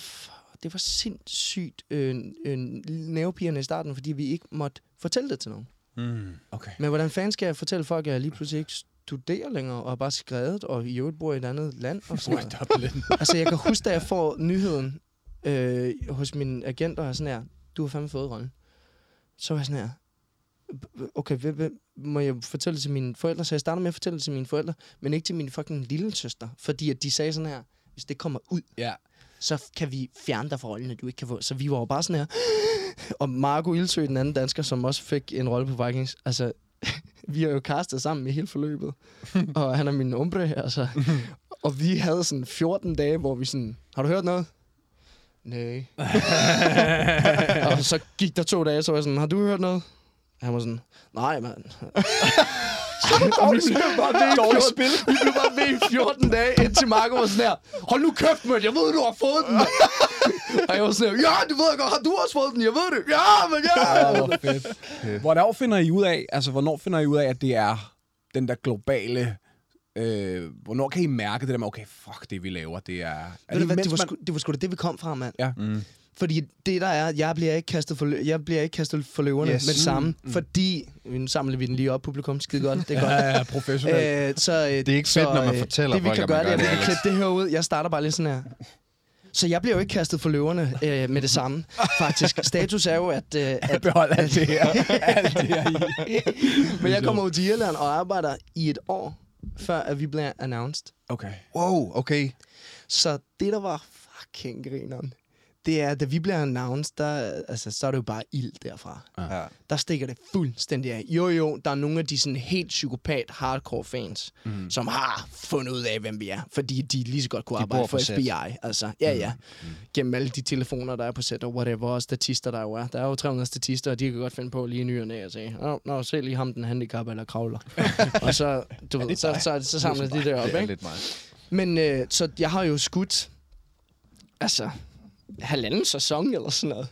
det var sindssygt øh, øh, nervepirrende i starten, fordi vi ikke måtte fortælle det til nogen. Mm. Okay. Men hvordan fanden skal jeg fortælle folk, at jeg lige pludselig ikke studerer længere, og har bare skrevet, og i øvrigt bor i et andet land? Og sådan noget. Altså, jeg kan huske, da jeg får nyheden øh, hos min agent, og sådan her, du har fandme fået rollen. Så var jeg sådan her, okay, hvem, hvem, må jeg fortælle det til mine forældre? Så jeg starter med at fortælle det til mine forældre, men ikke til min fucking lille søster. Fordi at de sagde sådan her, hvis det kommer ud, Ja. så kan vi fjerne dig fra rollen, at du ikke kan få. Så vi var jo bare sådan her. Og Marco Ildsø, den anden dansker, som også fik en rolle på Vikings, altså, vi har jo castet sammen i hele forløbet. og han er min umbre, altså. og vi havde sådan 14 dage, hvor vi sådan, har du hørt noget? Nej. og så gik der to dage, så var jeg sådan, har du hørt noget? Han var sådan, nej, mand. og vi blev bare ved i 14, spil. vi blev bare ved i 14 dage, indtil Marco var sådan her, hold nu kæft, mand, jeg ved, du har fået den. Og jeg var sådan ja, det ved jeg godt, har du også fået den? Jeg ved det. Ja, men ja. Hvor fedt. Hvornår finder I ud af, altså hvornår finder I ud af, at det er den der globale... Øh, hvornår kan I mærke det der med, okay, fuck det, vi laver, det er... er Ved du hvad, mens det, var man- sgu, det var sgu da det, vi kom fra, mand. Ja. Mm. Fordi det der er, jeg bliver ikke kastet for, lø- jeg bliver ikke kastet for løverne Yes. med det samme. Mm. Fordi, nu samler vi den lige op, publikum, skide godt, det er godt. Ja, ja, professionelt. Øh, så, øh, Det er ikke så, fedt, når man øh, fortæller Det vi folk, kan at man gøre, det vi det, kan klippe det her ud. Jeg starter bare lige sådan her. Så jeg bliver jo ikke kastet for løverne øh, med det samme, faktisk. Status er jo, at... Øh, at Behold alt det her. alt det her i. men jeg kommer ud til Irland og arbejder i et år, før at vi bliver announced. Okay. Wow, okay. Så det, der var fucking grineren, det er, da vi bliver announced, der, altså, så er det jo bare ild derfra. Ja. Der stikker det fuldstændig af. Jo, jo, der er nogle af de sådan helt psykopat hardcore fans, mm. som har fundet ud af, hvem vi er. Fordi de lige så godt kunne De arbejde for på set. FBI. Altså, ja, ja. Mm. Gennem alle de telefoner, der er på sæt og whatever. Og statister, der jo er. Der er jo 300 statister, og de kan godt finde på lige i ny og næ og sige, Nå, nå, se lige ham, den handicap eller kravler. og så, du ved, så, så, så, så samler de det op, Det er ikke? lidt meget. Men øh, så jeg har jo skudt, altså, halvanden sæson eller sådan noget,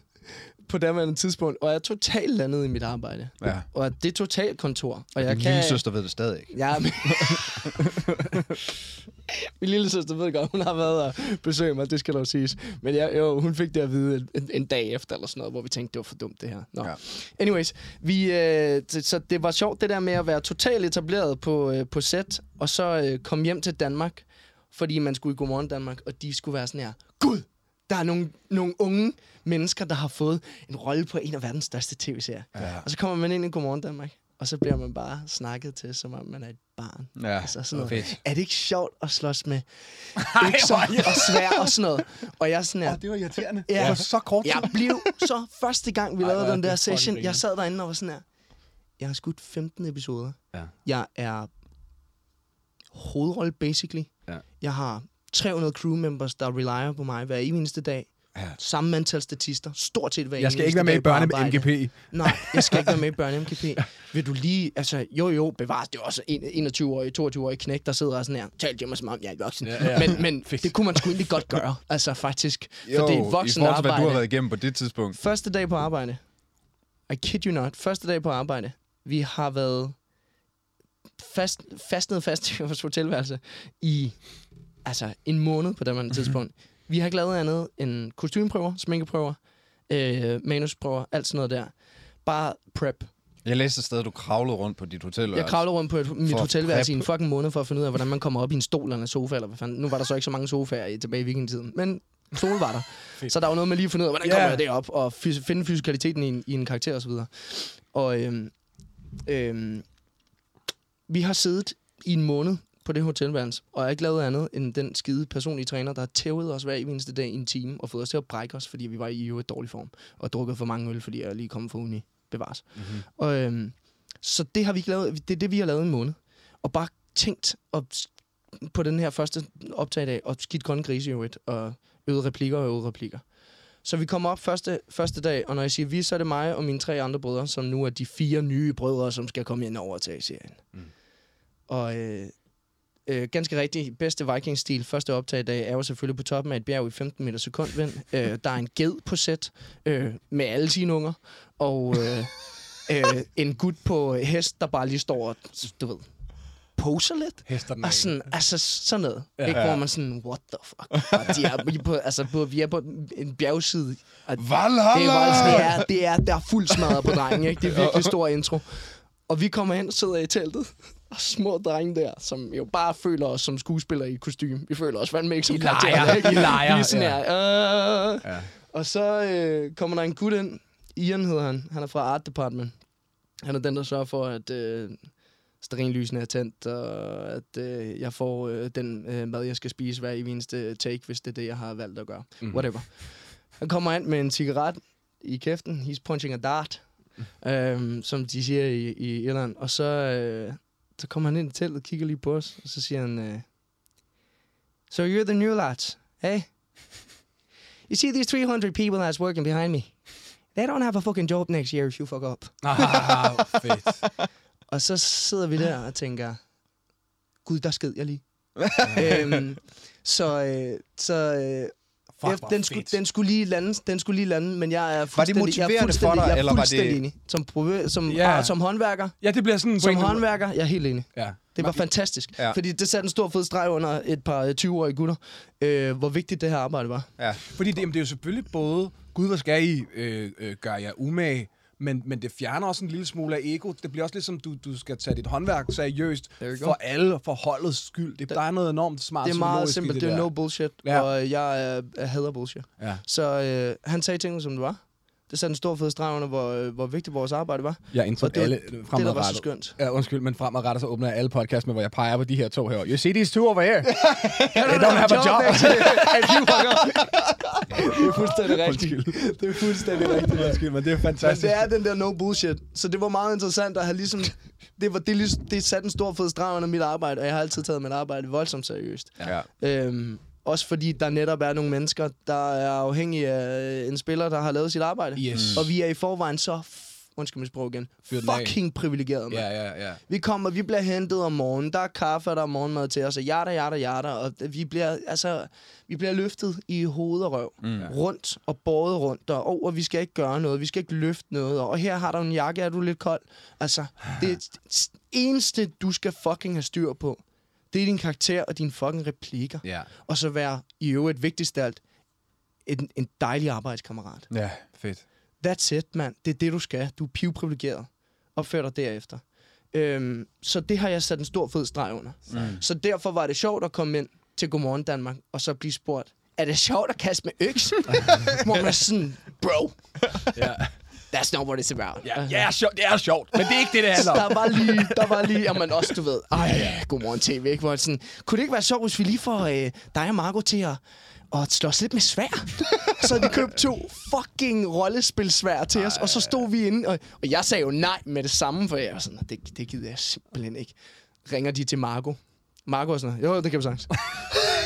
på det tidspunkt, og jeg er totalt landet i mit arbejde. Ja. Og det er totalt kontor. Og jeg Din kan... lille søster ved det stadig ikke. Ja, men... Min lille søster ved godt, hun har været og besøgt mig, det skal dog siges. Men jeg, jo, hun fik det at vide en, en dag efter, eller sådan noget, hvor vi tænkte, det var for dumt, det her. Nå. Ja. Anyways, vi, øh, så det var sjovt, det der med at være totalt etableret på, øh, på set, og så øh, komme hjem til Danmark, fordi man skulle i Godmorgen Danmark, og de skulle være sådan her, Gud, der er nogle, nogle unge mennesker, der har fået en rolle på en af verdens største tv-serier. Ja. Og så kommer man ind i Godmorgen Danmark, og så bliver man bare snakket til, som om man er et barn. Ja, Altså sådan noget. fedt. Er det ikke sjovt at slås med økser og svær og sådan noget? Og jeg sådan her, det var irriterende. Ja. Det var så kort jeg blev så første gang, vi Ej, lavede den der session, jeg sad derinde og var sådan her, jeg har skudt 15 episoder. Ja. Jeg er hovedrolle, basically. Ja. Jeg har 300 crew members, der relyer på mig hver eneste dag. Ja. Samme antal statister, stort set hver Jeg skal ikke være med i dag på børne arbejde. MGP. Nej, jeg skal ikke være med i Børne MGP. Vil du lige, altså, jo jo, bevares, det også en 21-årig, 22-årig knæk, der sidder og sådan her, tal til mig som om, jeg er voksen. Ja, ja. Men, men det kunne man sgu egentlig godt gøre, altså faktisk. Jo, for det er i voksen forhold til, hvad du har været igennem på det tidspunkt. Første dag på arbejde. I kid you not. Første dag på arbejde. Vi har været fast, fastnet fast i vores hotelværelse i altså en måned på det Mhm. mm-hmm. tidspunkt. Vi har ikke lavet andet end kostymeprøver, sminkeprøver, øh, manusprøver, alt sådan noget der. Bare prep. Jeg læste et sted, at du kravlede rundt på dit hotel. Jeg kravlede rundt på et, mit hotelværelse i en fucking måned for at finde ud af, hvordan man kommer op i en stol eller en sofa, eller hvad fanden. Nu var der så ikke så mange sofaer i, tilbage i weekendtiden, men stol var der. så der var noget med lige at finde ud af, hvordan Ja. kommer jeg derop, og fys- finde fysikaliteten i en, i en karakter osv. Og øhm, øhm, vi har siddet i en måned på det hotelværelse, og jeg har ikke lavet andet end den skide personlige træner, der har tævet os hver eneste dag i en time, og fået os til at brække os, fordi vi var i øvrigt dårlig form, og drukket for mange øl, fordi jeg lige kommet fra uni. Bevares. Mm-hmm. Og, øhm, så det har vi ikke lavet, det er det, vi har lavet i en måned. Og bare tænkt op, på den her første optag af, og skidt grønne grise i øvrigt, og øvede replikker og øvede replikker. Så vi kommer op første, første dag, og når jeg siger vi, så er det mig og mine tre andre brødre, som nu er de fire nye brødre, som skal komme ind og overtage serien. Mm. Og øh, øh, ganske rigtigt, bedste Vikings-stil, første optagdag, er jo selvfølgelig på toppen af et bjerg i 15 meter sekundvind. øh, der er en ged på sæt øh, med alle sine unger, og øh, øh, en gut på hest, der bare lige står og, du ved, poser lidt. Hester den Og sådan, altså sådan noget. Ja, ikke? ja. Hvor man sådan, what the fuck? Og de er, på, altså, på, vi er på en bjergside. Og det, Valhalla! er, faktisk- det, er, det er, der er fuld smadret på drengen, ikke? Det er virkelig stor intro. Og vi kommer hen og sidder i teltet. Og små drenge der, som jo bare føler os som skuespillere i et kostume. Vi føler os fandme ikke som I leger, karakterer. ikke? I leger, Vi er sådan ja. her, øh. Ja. Og så øh, kommer der en gut ind. Ian hedder han. Han er fra Art Department. Han er den, der sørger for, at øh, stearinlysene er tændt, og at øh, jeg får øh, den øh, mad, jeg skal spise hver eneste take, hvis det er det, jeg har valgt at gøre. Mm. Whatever. Han kommer ind med en cigaret i kæften. He's punching a dart, øhm, som de siger i, i Irland. Og så, øh, så kommer han ind i teltet, kigger lige på os, og så siger han, øh, So you're the new lads, hey? You see these 300 people that's working behind me? They don't have a fucking job next year if you fuck up. Ah, fedt. Og så sidder vi der og tænker, gud, der sked jeg lige. øhm, så øh, så øh, Fuck, hvor den, skulle, den skulle lige lande, den skulle lige lande, men jeg er fuldstændig, motiverende jeg er for fuldstændig, dig, jeg er eller var fuldstændig det- enig. Som, som, Ja. ja. som håndværker, Ja, det bliver sådan... som håndværker, jeg er helt enig. Ja. Det var fantastisk. Ja. Fordi det satte en stor fed streg under et par øh, 20-årige gutter, øh, hvor vigtigt det her arbejde var. Ja. Fordi det, jamen, det er jo selvfølgelig både, gud, hvad skal I øh, øh, gøre jer umage, men, men det fjerner også en lille smule af ego. Det bliver også ligesom, du, du skal tage dit håndværk seriøst for alle, for holdets skyld. Det, der er noget enormt smart Det er meget simpelt. Det, det er no bullshit, Ja. og jeg, øh, hader bullshit. Ja. Så øh, han sagde tingene, som det var. Det satte en stor fed streg under, hvor, øh, hvor vigtigt vores arbejde var. Jeg indtryk Og det var- alle Det, der var så fremadrettet. skønt. Ja, undskyld, men fremadrettet så åbner jeg alle podcast med, hvor jeg peger på de her to her. You see these two over here? They don't have a job. Det er fuldstændig rigtigt. Det er fuldstændig rigtigt. Undskyld, men det er Men fantastisk. det er den der no bullshit. Så det var meget interessant at have ligesom... Det, var, det, ligesom, det satte en stor fed streg under mit arbejde, og jeg har altid taget mit arbejde voldsomt seriøst. Ja. Øhm, også fordi der netop er nogle mennesker, der er afhængige af en spiller, der har lavet sit arbejde. Yes. Og vi er i forvejen så... Undskyld mit sprog igen. Fucking privilegeret, mand. Ja, ja, ja. Vi kommer, vi bliver hentet om morgenen, der er kaffe, og der er morgenmad til os, og jada, jada, jada, og vi bliver, altså, vi bliver løftet i hoved og røv, mm. rundt og båret rundt, og over, vi skal ikke gøre noget, vi skal ikke løfte noget, og her har du en jakke, er du lidt kold? Altså, det eneste, du skal fucking have styr på, det er din karakter og dine fucking replikker, Ja, og så være i øvrigt vigtigst af alt, en, en dejlig arbejdskammerat. ja fedt. That's it, mand. Det er det, du skal. Du er pivprivilegeret. Opfør dig derefter. Øhm, så det har jeg sat en stor fed streg under. Mm. Så derfor var det sjovt at komme ind til Godmorgen Danmark, og så blive spurgt, er det sjovt at kaste med øks? Hvor man er sådan, bro, Ja, that's not what it's about. ja, ja er sjovt, det er sjovt, men det er ikke det, det handler om. der var lige, der var lige, jamen også, du ved, ej, godmorgen tv, ikke? Hvor sådan, kunne det ikke være sjovt, hvis vi lige får øh, dig og Marco til at, at slås lidt med svær? så de købt to fucking rollespilsvær til os, og så stod vi inde, og, og jeg sagde jo nej med det samme, for jeg var sådan, det, det gider jeg simpelthen ikke. Ringer de til Marco. Marco er sådan, jo, det kan vi sagtens.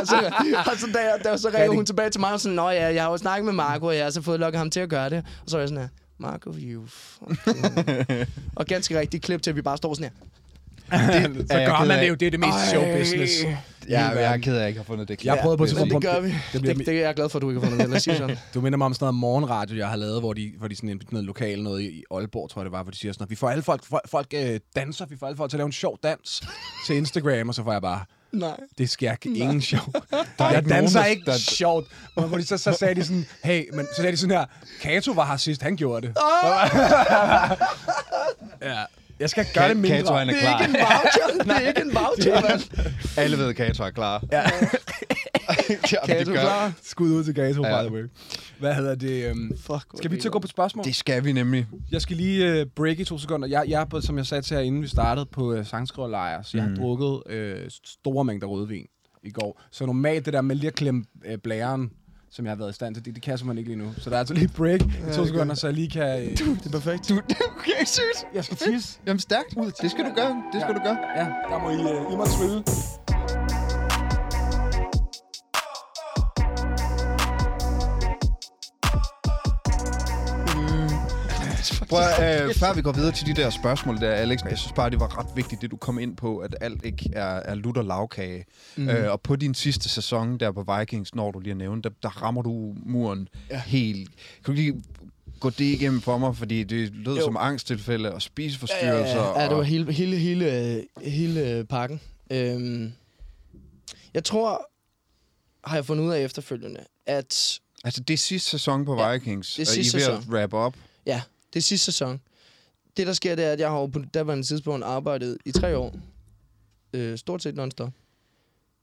og så, og så, da, jeg, da, så ringer hun tilbage til mig og sådan, Nå ja, jeg har jo snakket med Marco, og jeg har så fået lukket ham til at gøre det. Og så er jeg sådan her, Marco, you fucking... og ganske rigtigt klip til, at vi bare står sådan her. Så er jeg gør man det jo, det er det mest show business. Ja, jeg er ked af, at jeg ikke har fundet det klip. Jeg prøvede på et tidspunkt... det gør vi. Det Det, bliver det, det er jeg glad for, at du ikke har fundet det. Lad os sige sådan. Du minder mig om sådan noget morgenradio, jeg har lavet, hvor de, hvor de sådan en, noget lokal noget i Aalborg, tror jeg det var, hvor de siger sådan noget. Vi får alle folk, folk, folk øh, danser, vi får alle folk til at lave en sjov dans til Instagram, og så får jeg bare, Nej. det sker ikke ingen sjov. er jeg ikke danser nogen, der- ikke der- sjovt. Og hvor de så, så sagde de sådan, hey, men så sagde de sådan her, Kato var her sidst, han gjorde det. ja. Jeg skal gøre det mindre. Kato, han er Det er klar. ikke en voucher. Det er ikke en voucher, mand. Alle ved, at Kato er klar. Ja. Du gør, klar? Skud ud til Kato, Ja. by the way. Hvad hedder det? Um, Fuck. skal vi er til at gå på spørgsmål? det skal vi nemlig. Jeg skal lige uh, break i to sekunder. Jeg, jeg er, på, som jeg sagde til jer, inden vi startede, på uh, sangskriverlejr, så jeg har drukket uh, store mængder rødvin i går. Så normalt det der med lige at klemme uh, blæren, som jeg har været i stand til, det, det kan jeg simpelthen ikke lige nu. Så der er altså lige break i to sekunder, så jeg lige kan... Uh, Det er perfekt. Du, okay, seriøst? jeg skal tisse. Jamen stærkt. Det skal du gøre. Det skal du gøre. Ja, der må I, uh, I må trille. Prøv, øh, før vi går videre til de der spørgsmål der, Alex, jeg synes bare, det var ret vigtigt, det du kom ind på, at alt ikke er, er lutter lavkage. Mm. Øh, og på din sidste sæson der på Vikings, når du lige har nævnt, der, der rammer du muren ja. Ja. helt. Kan du lige gå det igennem for mig, fordi det lød Jo. som angsttilfælde og spiseforstyrrelser. Ja, ja, ja, det var hele, hele, hele, hele pakken. Øhm, jeg tror, har jeg fundet ud af efterfølgende, at altså, det er sidste sæson på Ja, Vikings, det er og I er sidste ved at wrap up. Ja, det er sidste sæson. Det, der sker, det er, at jeg har jo på daværende tidspunkt arbejdet i tre år. Øh, stort set non-stop.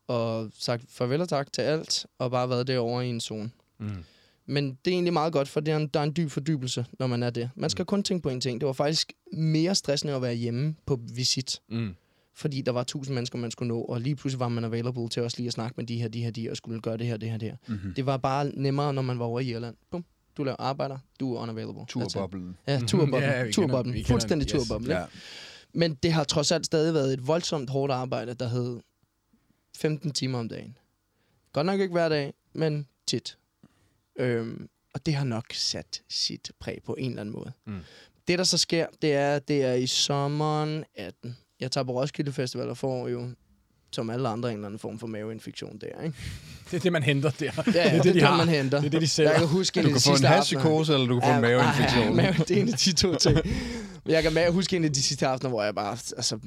Og sagt farvel og tak til alt, og bare været derovre i en zone. Mm. Men det er egentlig meget godt, for det er en, der er en dyb fordybelse, når man er det. Man skal kun tænke på en ting. Det var faktisk mere stressende at være hjemme på visit. Mm. Fordi der var tusind mennesker, man skulle nå, og lige pludselig var man available til også lige at snakke med de her, de her, de her, og skulle gøre det her, det her, det her. Mm-hmm. Det var bare nemmere, når man var over i Irland. Bum. Du laver arbejder, du er unavailable. Turboblen. Ja, turboblen. Ja, turboblen. Fuldstændig. Yes. turboblen. Ja. Men det har trods alt stadig været et voldsomt hårdt arbejde, der hed 15 timer om dagen. Godt nok ikke hver dag, men tit. Øhm, og det har nok sat sit præg på en eller anden måde. Mm. Det, der så sker, det er, det er i sommeren 18. Jeg tager på Roskilde Festival og får jo, som alle andre, en eller anden form for maveinfektion der, ikke? Det er det, man henter der. Ja, det er det, det, de det har. man henter. Det er det, de Jeg sælger. kan huske Du kan få en hashpsykose, eller du kan få en maveinfektion. Ja, det er en af de to ting. Men jeg kan med, huske en af de sidste aftener, hvor jeg bare altså,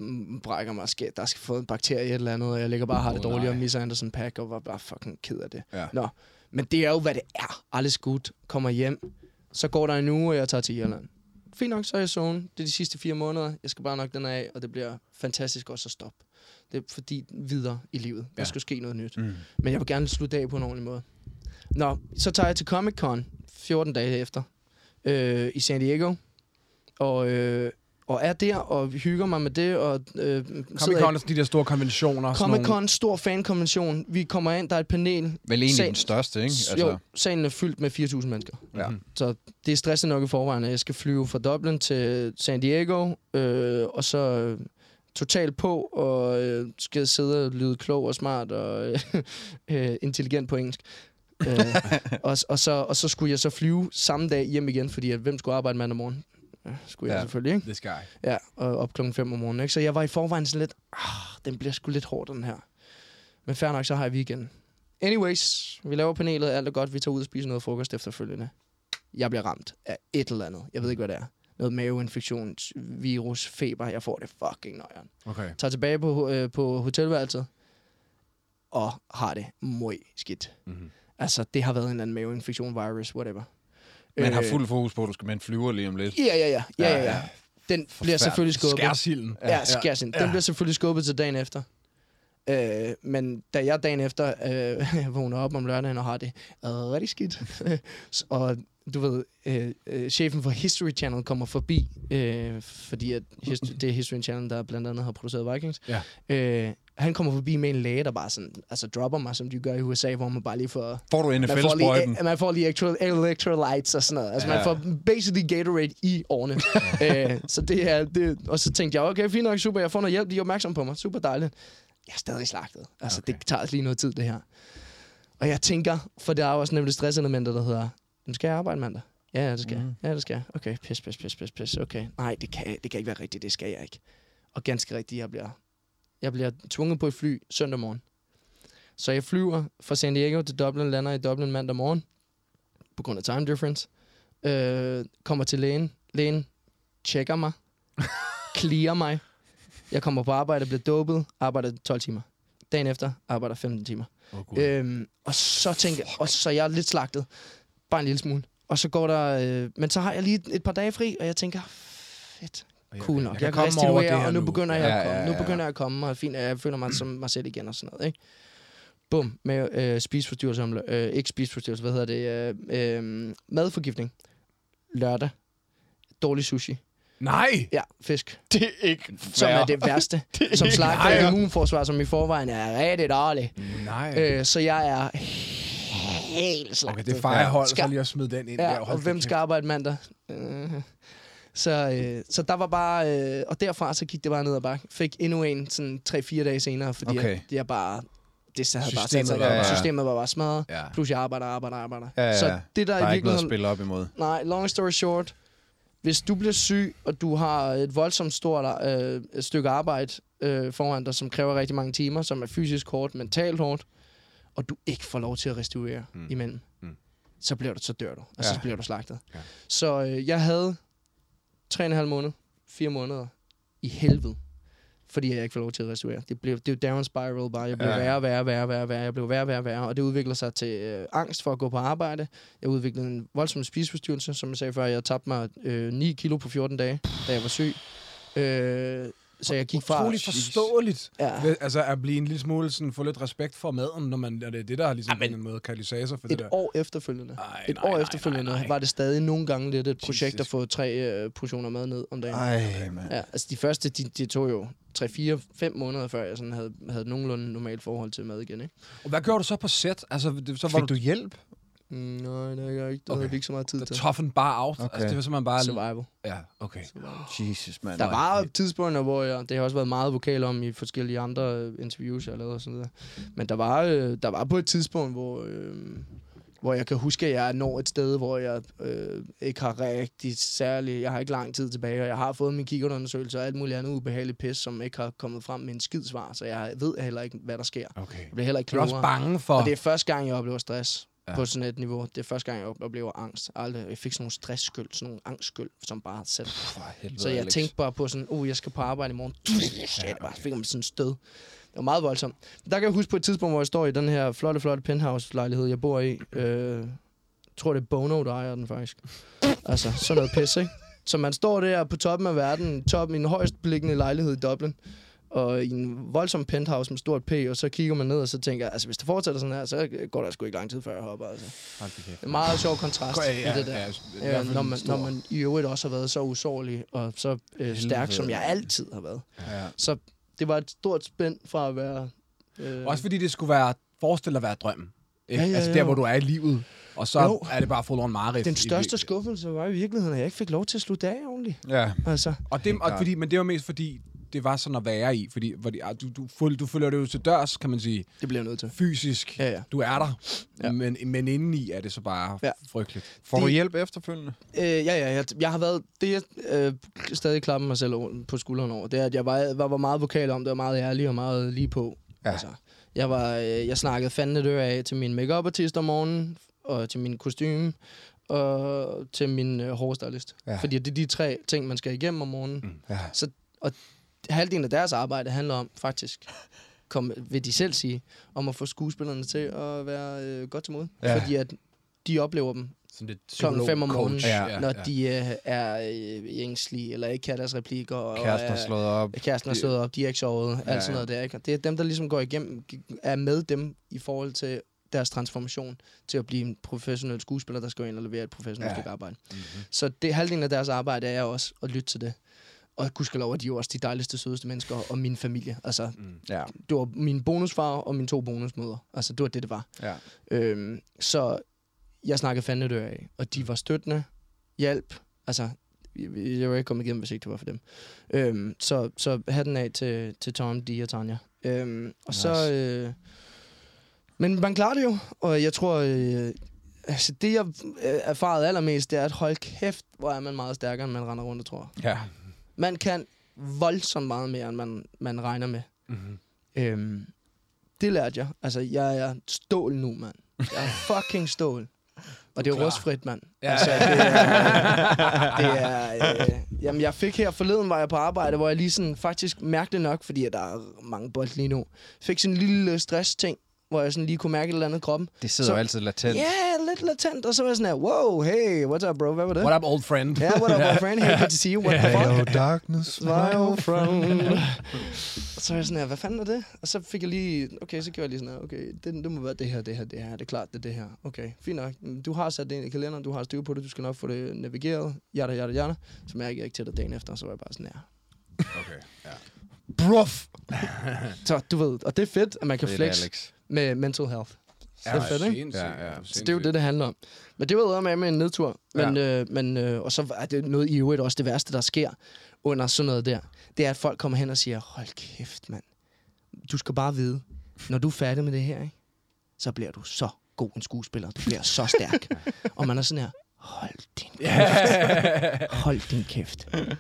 brækker mig. Skal, der skal få en bakterie eller et eller andet, og jeg ligger bare og har det Åh, dårligt, og nej. misser Anderson Pack, og var bare fucking ked af det. Ja. Nå, men det er jo, hvad det er. Alles godt. Kommer hjem. Så går der en uge, og jeg tager til Irland. Fint nok, så er jeg i zone. Det er de sidste fire måneder. Jeg skal bare nok den af, og det bliver fantastisk også at stoppe. Det er fordi videre i livet. Der Ja. skal ske noget nyt. Mm. Men jeg vil gerne slutte af på en ordentlig måde. Nå, så tager jeg til Comic Con 14 dage efter øh, i San Diego. Og, øh, og er der og hygger mig med det. Og, øh, Comic Con er de der store konventioner. sådan Comic nogle- Con, stor fankonvention. Vi kommer ind, der er et panel. Vel egentlig Sal- den største, ikke? Altså. Jo, salen er fyldt med 4.000 mennesker. Ja. Så det er stressende nok i forvejen, at jeg skal flyve fra Dublin til San Diego, øh, og så øh, totalt på, og øh, skal sidde og lyde klog og smart og øh, intelligent på engelsk. øh, og, og, så, og så skulle jeg så flyve samme dag hjem igen, fordi at, hvem skulle arbejde mandag morgen? Ja, skulle jeg Ja. selvfølgelig, ikke? This guy. Ja, og op klokken 5 om morgenen. Ikke? Så jeg var i forvejen sådan lidt, ah, den bliver sgu lidt hård, den her. Men fair nok, så har jeg weekend. Anyways, vi laver panelet, alt er godt, vi tager ud og spiser noget frokost efterfølgende. Jeg bliver ramt af et eller andet. Jeg ved ikke, hvad det er. Noget maveinfektion, virus, feber. Jeg får det fucking nøjeren. Okay. Tager tilbage på, øh, på hotelværelset, og har det møg skidt. Mm-hmm. Altså, det har været en eller anden maveinfektion, virus, whatever. Man har Øh, fuld fokus på, at du skal med en flyver lige om lidt. Ja, ja, ja. ja, ja, ja. Den bliver selvfølgelig skubbet. Skærsilden. Ja, skærsen. Den Ja. bliver selvfølgelig skubbet til dagen efter. Øh, men da jeg dagen efter øh, vågner op om lørdagen og har det rigtig skidt, og du ved, øh, øh, chefen for History Channel kommer forbi, øh, fordi at hist- det er History Channel, der blandt andet har produceret Vikings. Ja. Øh, han kommer forbi med en læge, der bare sådan, altså dropper mig, som de gør i USA, hvor man bare lige får... Får du Man får NFL-sprøjten? lige, man får lige electro, electrolytes og sådan noget. Altså, ja. man får basically Gatorade i årene. øh, så det er... Det, og så tænkte jeg, okay, fint nok, super, jeg får noget hjælp, de er opmærksom på mig. Super dejligt. Jeg er stadig slagtet. Altså, okay. det tager lige noget tid, det her. Og jeg tænker, for der er også nemlig stresselementer, der hedder, nu skal jeg arbejde mandag. Ja, det skal jeg. Mhm. Ja, det skal jeg. Okay, pis, pis, pis, pis, pis. Okay. Nej, det kan, det kan ikke være rigtigt, det skal jeg ikke. Og ganske rigtigt, jeg bliver, jeg bliver tvunget på et fly søndag morgen. Så jeg flyver fra San Diego til Dublin, lander i Dublin mandag morgen, på grund af time difference. Øh, kommer til lægen. Lægen tjekker mig. clear mig. Jeg kommer på arbejde, bliver dopet, arbejder 12 timer. Dagen efter arbejder 15 timer. Oh, God. Øhm, og så tænker jeg, og så er jeg lidt slagtet. Bare en lille smule. Og så går der, øh, men så har jeg lige et, par dage fri, og jeg tænker, fedt, cool nok. Jeg, jeg kan restituere, og nu begynder jeg Ja, at komme. ja, Nu ja. begynder jeg at komme, og fint, jeg føler mig som mig selv igen og sådan noget, ikke? Bum, med øh, spiseforstyrrelse, øh, ikke spiseforstyrrelse, hvad hedder det, øh, øh, madforgiftning. Lørdag. Dårlig sushi. Nej! Ja, fisk. Det er ikke Som er det værste. som slagter immunforsvar, som i forvejen er rigtig dårligt. Nej. Øh, så jeg er helt slagtet. Okay, det er fejrehold, så lige at smide den ind Ja, der. og Hold hvem skal arbejde mandag? Øh. Så, øh, så der var bare... Øh, og derfra så gik det bare ned ad bakke. Fik endnu en sådan 3-4 dage senere, fordi Okay. at jeg bare... Det havde bare Systemet sat sig. var- Ja, ja. Systemet var bare smadret. Ja. Plus jeg arbejder, arbejder, arbejder. Ja, ja, ja. Så det der, Der er i ikke noget at spille op imod. Nej, long story short. hvis du bliver syg, og du har et voldsomt stort øh, et stykke arbejde øh, foran dig, som kræver rigtig mange timer, som er fysisk hårdt, mentalt hårdt, og du ikke får lov til at restaurere mm. imellem, Mm. så bliver du, så dør du, og Ja. så bliver du slagtet. Ja. Så øh, jeg havde tre og en halv måned, fire måneder i helvede, fordi jeg ikke får lov til at restaurere. Det, blev, det er jo down spiral bare. Jeg blev ja. værre, værre, værre, værre, værre. Jeg blev værre, værre, værre. Og det udvikler sig til øh, angst for at gå på arbejde. Jeg udviklede en voldsom spiseforstyrrelse, som jeg sagde før. Jeg tabte mig øh, 9 kilo på 14 dage, da jeg var syg. Øh, så jeg gik fra... Utroligt forståeligt. Ja. Ved- Altså at blive en lille smule sådan, få lidt respekt for maden, når, man, når det er det, der er ligesom Amen. en måde katalysator for det Et der. år efterfølgende. Ej, Et nej, år nej, efterfølgende nej, nej. var det stadig nogle gange lidt et projekt Jesus. at få tre øh, portioner mad ned om dagen. Ej, mand. Ja, altså de første, de, de tog jo 3, 4, 5 måneder før jeg sådan havde, havde nogenlunde normalt forhold til mad igen, ikke? Og hvad gjorde du så på set? Altså, det, så var Fik du, du hjælp? Mm, nej, det har jeg ikke. Det Okay. havde vi ikke så meget tid der til. toughen bare out. Okay. Okay. Altså, det var simpelthen bare... Survival. Ja, okay. Jesus, mand. Der var tidspunkter, hvor jeg, det har også været meget vokal om i forskellige andre interviews, jeg har lavet og sådan noget. Men der var, øh, der var på et tidspunkt, hvor, øh, hvor jeg kan huske, at jeg når et sted, hvor jeg øh, ikke har rigtig særlig, jeg har ikke lang tid tilbage, og jeg har fået min kikkertundersøgelse og alt muligt andet ubehageligt pis, som ikke har kommet frem med en skid svar, så jeg ved heller ikke, hvad der sker. okay. Jeg bliver heller ikke Du er klogere. også bange for... Og det er første gang, jeg oplever stress Ja. på sådan et niveau. Det er første gang, jeg oplever angst. Aldrig. Jeg fik sådan nogle stressskyld, sådan nogle angstskyld, som bare satte For helvede, så jeg Alex. tænkte bare på sådan, uh, jeg skal på arbejde i morgen. Ja, det bare fik mig sådan en stød. Det var meget voldsomt. Der kan jeg huske på et tidspunkt, hvor jeg står i den her flotte, flotte penthouse-lejlighed, jeg bor i. Øh, jeg tror, det er Bono, der ejer den faktisk. Altså, sådan noget pis, ikke? Så man står der på toppen af verden, toppen i en højst beliggende lejlighed i Dublin, og i en voldsom penthouse med stort P, og så kigger man ned, og så tænker jeg, altså hvis det fortsætter sådan her, så går der sgu ikke lang tid, før jeg hopper. Altså. Det er en meget sjov kontrast Ja, i det der. ja, Ja, fald når, man, stor- når man i øvrigt også har været så usårlig og så øh, stærk, som jeg altid har været. Ja. Så det var et stort spænd fra at være... Øh, Også fordi det skulle være... Forestil dig at være drømmen. Ikke? Ja, ja, Altså der, hvor du er i livet. Og så Jo. er det bare full on mareridt. den i- største skuffelse var i virkeligheden, at jeg ikke fik lov til at slutte af ordentligt. Ja. Altså, Og, det, og fordi, men det var mest fordi, det var sådan at være i. Fordi, fordi ah, du, du, føl- du følger det jo til dørs, kan man sige. det bliver nødt til. Fysisk. Ja, ja. Du er der. Ja. Men, men indeni er det så bare Ja. frygteligt. Får du Det- hjælp efterfølgende? Øh, ja, ja, jeg, jeg har været... Det, jeg øh, stadig klapper mig selv på skulderen over, det er, at jeg var, var, var meget vokal om det, og meget ærlig og meget lige på. Ja. Altså, jeg, var, øh, jeg snakkede fandme dør af til min make artist om morgenen, og til min kostume, og til min øh, hårstylist. Ja. Fordi det er de tre ting, man skal igennem om morgenen. Mm. Ja. Halvdelen af deres arbejde handler om, faktisk, kom, vil de selv sige, om at få skuespillerne til at være øh, godt til mod. Ja. Fordi at de oplever dem, Sådan lidt klokken fem om morgenen, Ja, ja, når ja. de øh, er øh, ængstlige, eller ikke kan deres replikker. Og Kæresten er slået op. Kæresten er slået op, de er ikke sovet, alt Ja, sådan ja. noget der. Ikke? Og Det er dem, der ligesom går igennem, er med dem i forhold til deres transformation til at blive en professionel skuespiller, der skal ind og levere et professionelt Ja. stykke arbejde. Mhm. Så det halvdelen af deres arbejde er også at lytte til det. Og gudskelov er de jo også de dejligste, sødeste mennesker, og min familie. Altså, Mm. Ja. det var min bonusfar og mine to bonusmødre. Altså, det var det, det var. Ja. Øhm, så jeg snakkede fandme dør af, og de var støttende, hjælp. Altså, jeg jeg var ikke kommet igennem, hvis ikke det var for dem. Øhm, så, så hatten af til, til Tom, Di og Tanja. Øhm, og Nice. så... Øh, men man klarer det jo, og jeg tror... Øh, altså, det, jeg øh, erfarede allermest, det er, at hold kæft, hvor er man meget stærkere, end man render rundt og tror. Ja. Man kan voldsomt meget mere, end man, man regner med. Mm-hmm. Øhm, det lærte jeg. Altså, jeg er stål nu, mand. Jeg er fucking stål. Og det er rustfrit, mand. Ja. Altså, det er... Det er øh, jamen, jeg fik her forleden, var jeg på arbejde, hvor jeg lige sådan faktisk mærkte nok, fordi at der er mange bold lige nu, fik sådan en lille stress-ting, hvor jeg sådan lige kunne mærke et eller andet i kroppen. Det sidder Så- jo altid latent. Ja, yeah, lidt latent. Og så var jeg sådan her, wow, hey, what's up, bro? Hvad var det? What up, old friend? Ja, yeah, what up, my friend? Hey, good to see you. What the fuck? darkness, my old friend. og så var jeg sådan her, hvad fanden er det? Og så fik jeg lige, okay, så gjorde jeg lige sådan her, okay, det, det må være det her, det her, det her, det er klart, det er det her. Okay, fint nok. Du har sat det ind i kalenderen, du har styr på det, du skal nok få det navigeret, jada, jada, jada. Så mærkede jeg ikke til det dagen efter, så var jeg bare sådan her. Okay, ja. Bruff! så du ved, og det er fedt, at man kan Det er flex Alex. Med mental health. Det er fedt, ikke? Ja, ja. Så det er jo det, det handler om. Men det var med med en nedtur. Men, ja. øh, men, øh, og så er det noget i øvrigt også det værste, der sker under sådan noget der. Det er, at folk kommer hen og siger, hold kæft, mand. Du skal bare vide, når du er færdig med det her, ikke? så bliver du så god en skuespiller. Du bliver så stærk. og man er sådan her, hold din kæft. hold din kæft.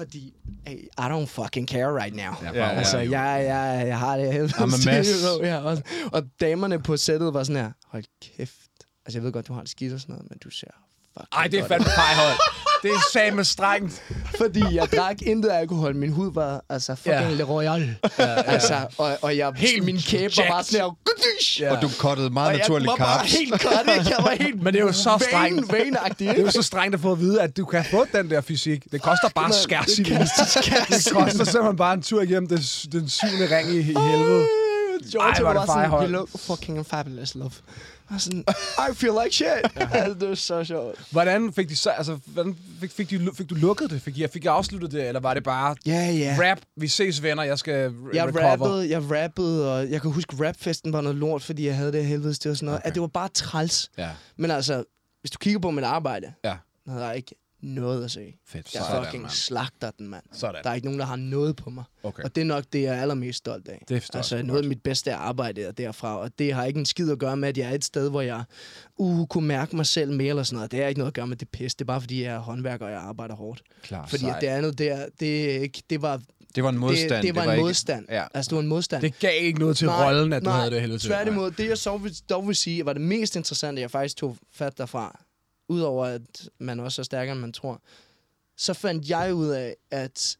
Fordi, hey, I don't fucking care right now. Ja, Ja, Altså, rolig. jeg, jeg, jeg har det helt I'm a mess. ja, og, og damerne på sættet var sådan her, hold kæft. Altså, jeg ved godt, du har det skidt og sådan noget, men du ser fucking Ej, det er godt fandme fejhold. Det er satme strengt. Fordi jeg drak intet alkohol. Min hud var altså fucking Ja. Royal. Ja, ja. Altså, og, og jeg, Helt min kæbe var bare sådan her. Ja. Og du kottede meget Og jeg naturligt var bare helt ikke? Jeg var helt Men det er jo så strengt. Vaneagtig, Det er jo så strengt at få at vide, at du kan få den der fysik. Det koster bare skærs i det koster Det koster simpelthen bare en tur igennem den, den syvende ring i, i helvede. George Ej, var er bare det sådan, fejhold. you look fucking fabulous, love. Og sådan, I feel like shit. altså, det var så sjovt. Hvordan fik de så, altså, hvordan fik, fik, de, fik du lukket det? Fik jeg, fik jeg afsluttet det, eller var det bare Ja, ja. rap? Vi ses venner, jeg skal Jeg recover. rappede, jeg rappede, og jeg kan huske, rapfesten var noget lort, fordi jeg havde det helvede det og sådan noget. Okay. At det var bare træls. Ja, Men altså, hvis du kigger på mit arbejde, Ja. havde jeg ikke noget at se. fedt. Jeg Sådan, fucking mand. slagter den, mand. Sådan. Der er ikke nogen, der har noget på mig. Okay. Og det er nok det, jeg er allermest stolt af. Det forstår jeg altså, noget af mit bedste arbejde er derfra, og det har ikke en skid at gøre med, at jeg er et sted, hvor jeg uh, kunne mærke mig selv mere eller sådan noget. Det har ikke noget at gøre med det pis. Det er bare, fordi jeg er håndværker, og jeg arbejder hårdt. Klar. Fordi at det andet der, det, er ikke, det var, Det var en modstand. det, det var en ikke- modstand. Ja. Altså, det var en modstand. Det gav ikke noget til Nej, rollen, at du nej, havde det helvede til. Tværtimod, det jeg så vil, dog vil sige, var det mest interessante, jeg faktisk tog fat derfra, udover at man også er stærkere, end man tror, så fandt jeg ud af, at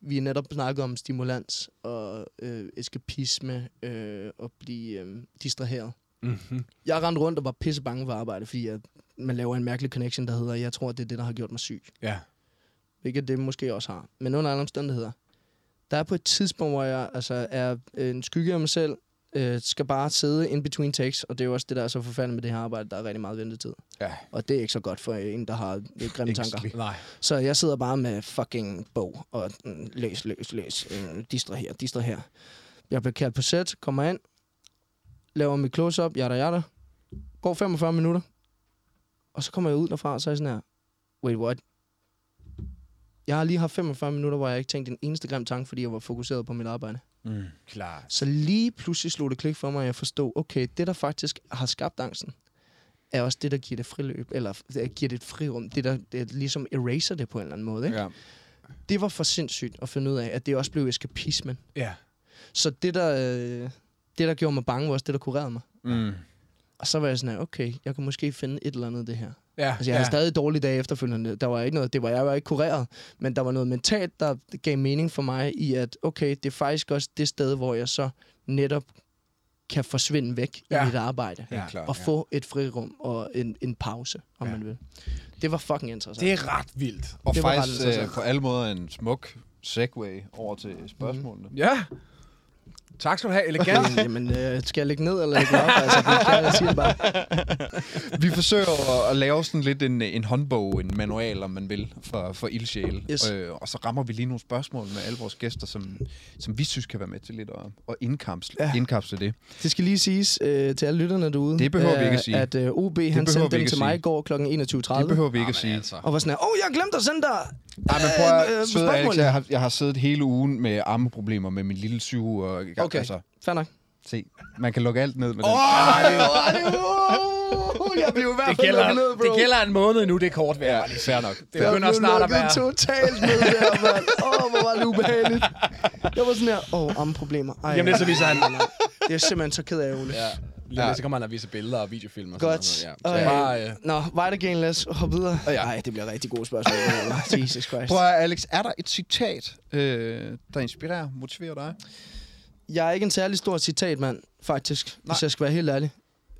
vi netop snakkede om stimulans og øh, eskapisme øh, og blive øh, distraheret. Mm-hmm. Jeg rendte rundt og var pisse bange for arbejde, fordi at man laver en mærkelig connection, der hedder, jeg tror, det er det, der har gjort mig syg. Ja. Hvilket det måske også har. Men under alle omstændigheder. Der er på et tidspunkt, hvor jeg altså, er en skygge af mig selv, øh, skal bare sidde in between takes, og det er jo også det, der er så forfærdeligt med det her arbejde, der er rigtig meget ventetid. Ja. Og det er ikke så godt for en, der har lidt grimme tanker. Nej. Så jeg sidder bare med fucking bog, og mm, læs, læs, læs, øh, distraher, distraher. Jeg bliver kaldt på sæt, kommer ind, laver mit close-up, jada jada. Går 45 minutter, og så kommer jeg ud derfra, og så er jeg sådan her, wait, what? Jeg har lige haft 45 minutter, hvor jeg ikke tænkte en eneste grim tanke, fordi jeg var fokuseret på mit arbejde. Mm. Klar. Så lige pludselig slog det klik for mig, at jeg forstod, okay, det der faktisk har skabt angsten, er også det, der giver det friløb, eller øh, giver det et frirum. Det, der det ligesom eraser det på en eller anden måde. Ikke? Ja. Det var for sindssygt at finde ud af, at det også blev eskapismen. Ja. Så det der, øh, det, der gjorde mig bange, var også det, der kurerede mig. Mm. Og så var jeg sådan okay, jeg kan måske finde et eller andet det her. Ja. Altså, jeg havde stadig dårlige dage efterfølgende. Der var ikke noget, det var jeg var ikke kureret, men der var noget mentalt, der gav mening for mig i, at okay, det er faktisk også det sted, hvor jeg så netop kan forsvinde væk Ja. i mit arbejde. Ja. klart. Og få et frirum og en, en pause, om Ja. man vil. Det var fucking interessant. Det er ret vildt. Og Det var ret faktisk øh, på alle måder en smuk segue over til spørgsmålene. Ja. Tak skal du have. Elegant. Jamen, øh, skal jeg lægge ned eller lægge op? Altså, det kan jeg sige det bare. Vi forsøger at, at lave sådan lidt en, en håndbog, en manual, om man vil, for, for ildsjæle. Yes. Øh, og så rammer vi lige nogle spørgsmål med alle vores gæster, som, som vi synes kan være med til lidt at, at indkapsle, Ja. indkapsle det. Det skal lige siges øh, til alle lytterne derude. Det behøver vi ikke at øh, sige. At øh, OB, han behøver vi sendte dem til mig i går kl. 21.30. Det behøver vi ikke at sige. altså. Og var sådan her, åh, oh, jeg glemte at sende dig Nej, men prøv Øh, øh, at, søde Alex, spørgsmålet. jeg har, jeg har siddet hele ugen med armeproblemer med min lille syv. Og, Okay. Altså, Fair nok. se, man kan lukke alt ned med Åh, den. jeg blev i hvert Det fald gælder, ned, bro. det gælder en måned nu, det er kort værd. Ja, fair nok. Det Jeg begynder snart at være... totalt ned der, mand. Åh, oh, hvor var det ubehageligt. Jeg var sådan her, åh, oh, arme problemer. Ej, Jamen, det så viser han- nej, nej. Det er simpelthen så ked af, Ole. Ja. Lige Ja. så kommer han og vise billeder og videofilm og Godt. sådan noget. Ej. Ja. Så bare, øh, Nå, var det igen, lad os hoppe videre. Ja. Nej, det bliver rigtig gode spørgsmål. Jesus Christ. Prøv at, Alex, er der et citat, øh, der inspirerer, motiverer dig? Jeg er ikke en særlig stor citatmand, faktisk, Nej. hvis jeg skal være helt ærlig.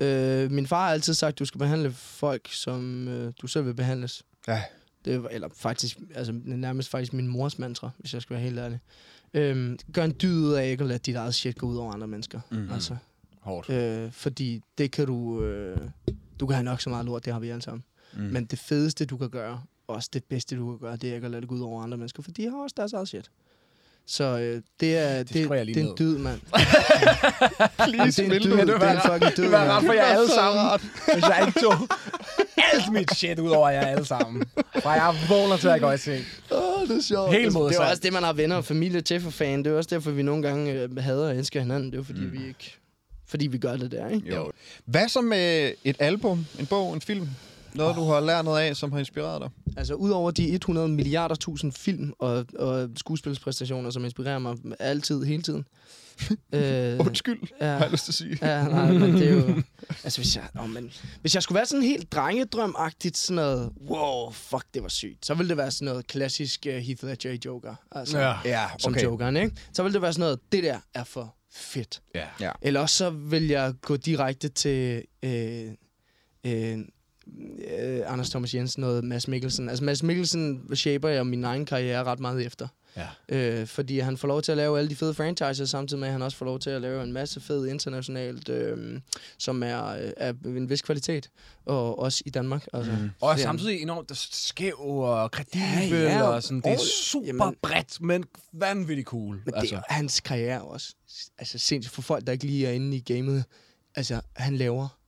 Øh, min far har altid sagt, at du skal behandle folk, som øh, du selv vil behandles. Ja. Det var, eller faktisk, altså nærmest faktisk min mors mantra, hvis jeg skal være helt ærlig. Øhm, gør en dyd ud af ikke at lade dit eget shit gå ud over andre mennesker. Mhm. Altså, hårdt. øh, fordi det kan du... Øh, du kan have nok så meget lort, det har vi alle sammen. Mm. Men det fedeste, du kan gøre, og også det bedste, du kan gøre, det er ikke at lade det gå ud over andre mennesker, for de har også deres eget shit. Så øh, det er, det, det, skriver jeg lige det er en dyd, mand. Please, det er en dyd, det er en fucking dyd, Det var ret for jer alle sammen. Hvis jeg ikke tog alt mit shit ud over jer alle sammen. Fra jeg vågner til at gå i seng. Åh, det er sjovt. Helt det, det er modsat. også det, man har venner og familie til for fan. Det er også derfor, vi nogle gange øh, hader og elsker hinanden. Det er jo fordi, mm. vi ikke... Fordi vi gør det der, ikke? Jo. Hvad så med et album, en bog, en film? Noget, du har lært noget af, som har inspireret dig? Altså, udover de 100 milliarder tusind film og, og skuespilspræstationer, som inspirerer mig altid, hele tiden. øh, Undskyld, ja, har jeg lyst til at sige. ja, nej, men det er jo... Altså, hvis jeg, oh, men, hvis jeg skulle være sådan helt drengedrømagtigt, sådan noget, wow, fuck, det var sygt, så ville det være sådan noget klassisk uh, Heath Ledger i Joker. Altså, Ja. Ja, som okay. Jokeren, ikke? Så ville det være sådan noget, det der er for fedt. Ja. Ja. Eller også så vil jeg gå direkte til øh, øh, øh, Anders Thomas Jensen og Mads Mikkelsen. Altså Mads Mikkelsen shaper jeg min egen karriere ret meget efter. Ja. Øh, fordi han får lov til at lave alle de fede franchises, samtidig med at han også får lov til at lave en masse fed internationalt, øh, som er øh, af en vis kvalitet. Og også i Danmark. Altså, mm. Og samtidig enormt skæv og kredibel, Ja, ja, og sådan. Det er super Jamen- bredt, men vanvittigt cool. Men altså. det er hans karriere også. Altså sindssygt for folk, der ikke lige er inde i gamet. Altså, han laver...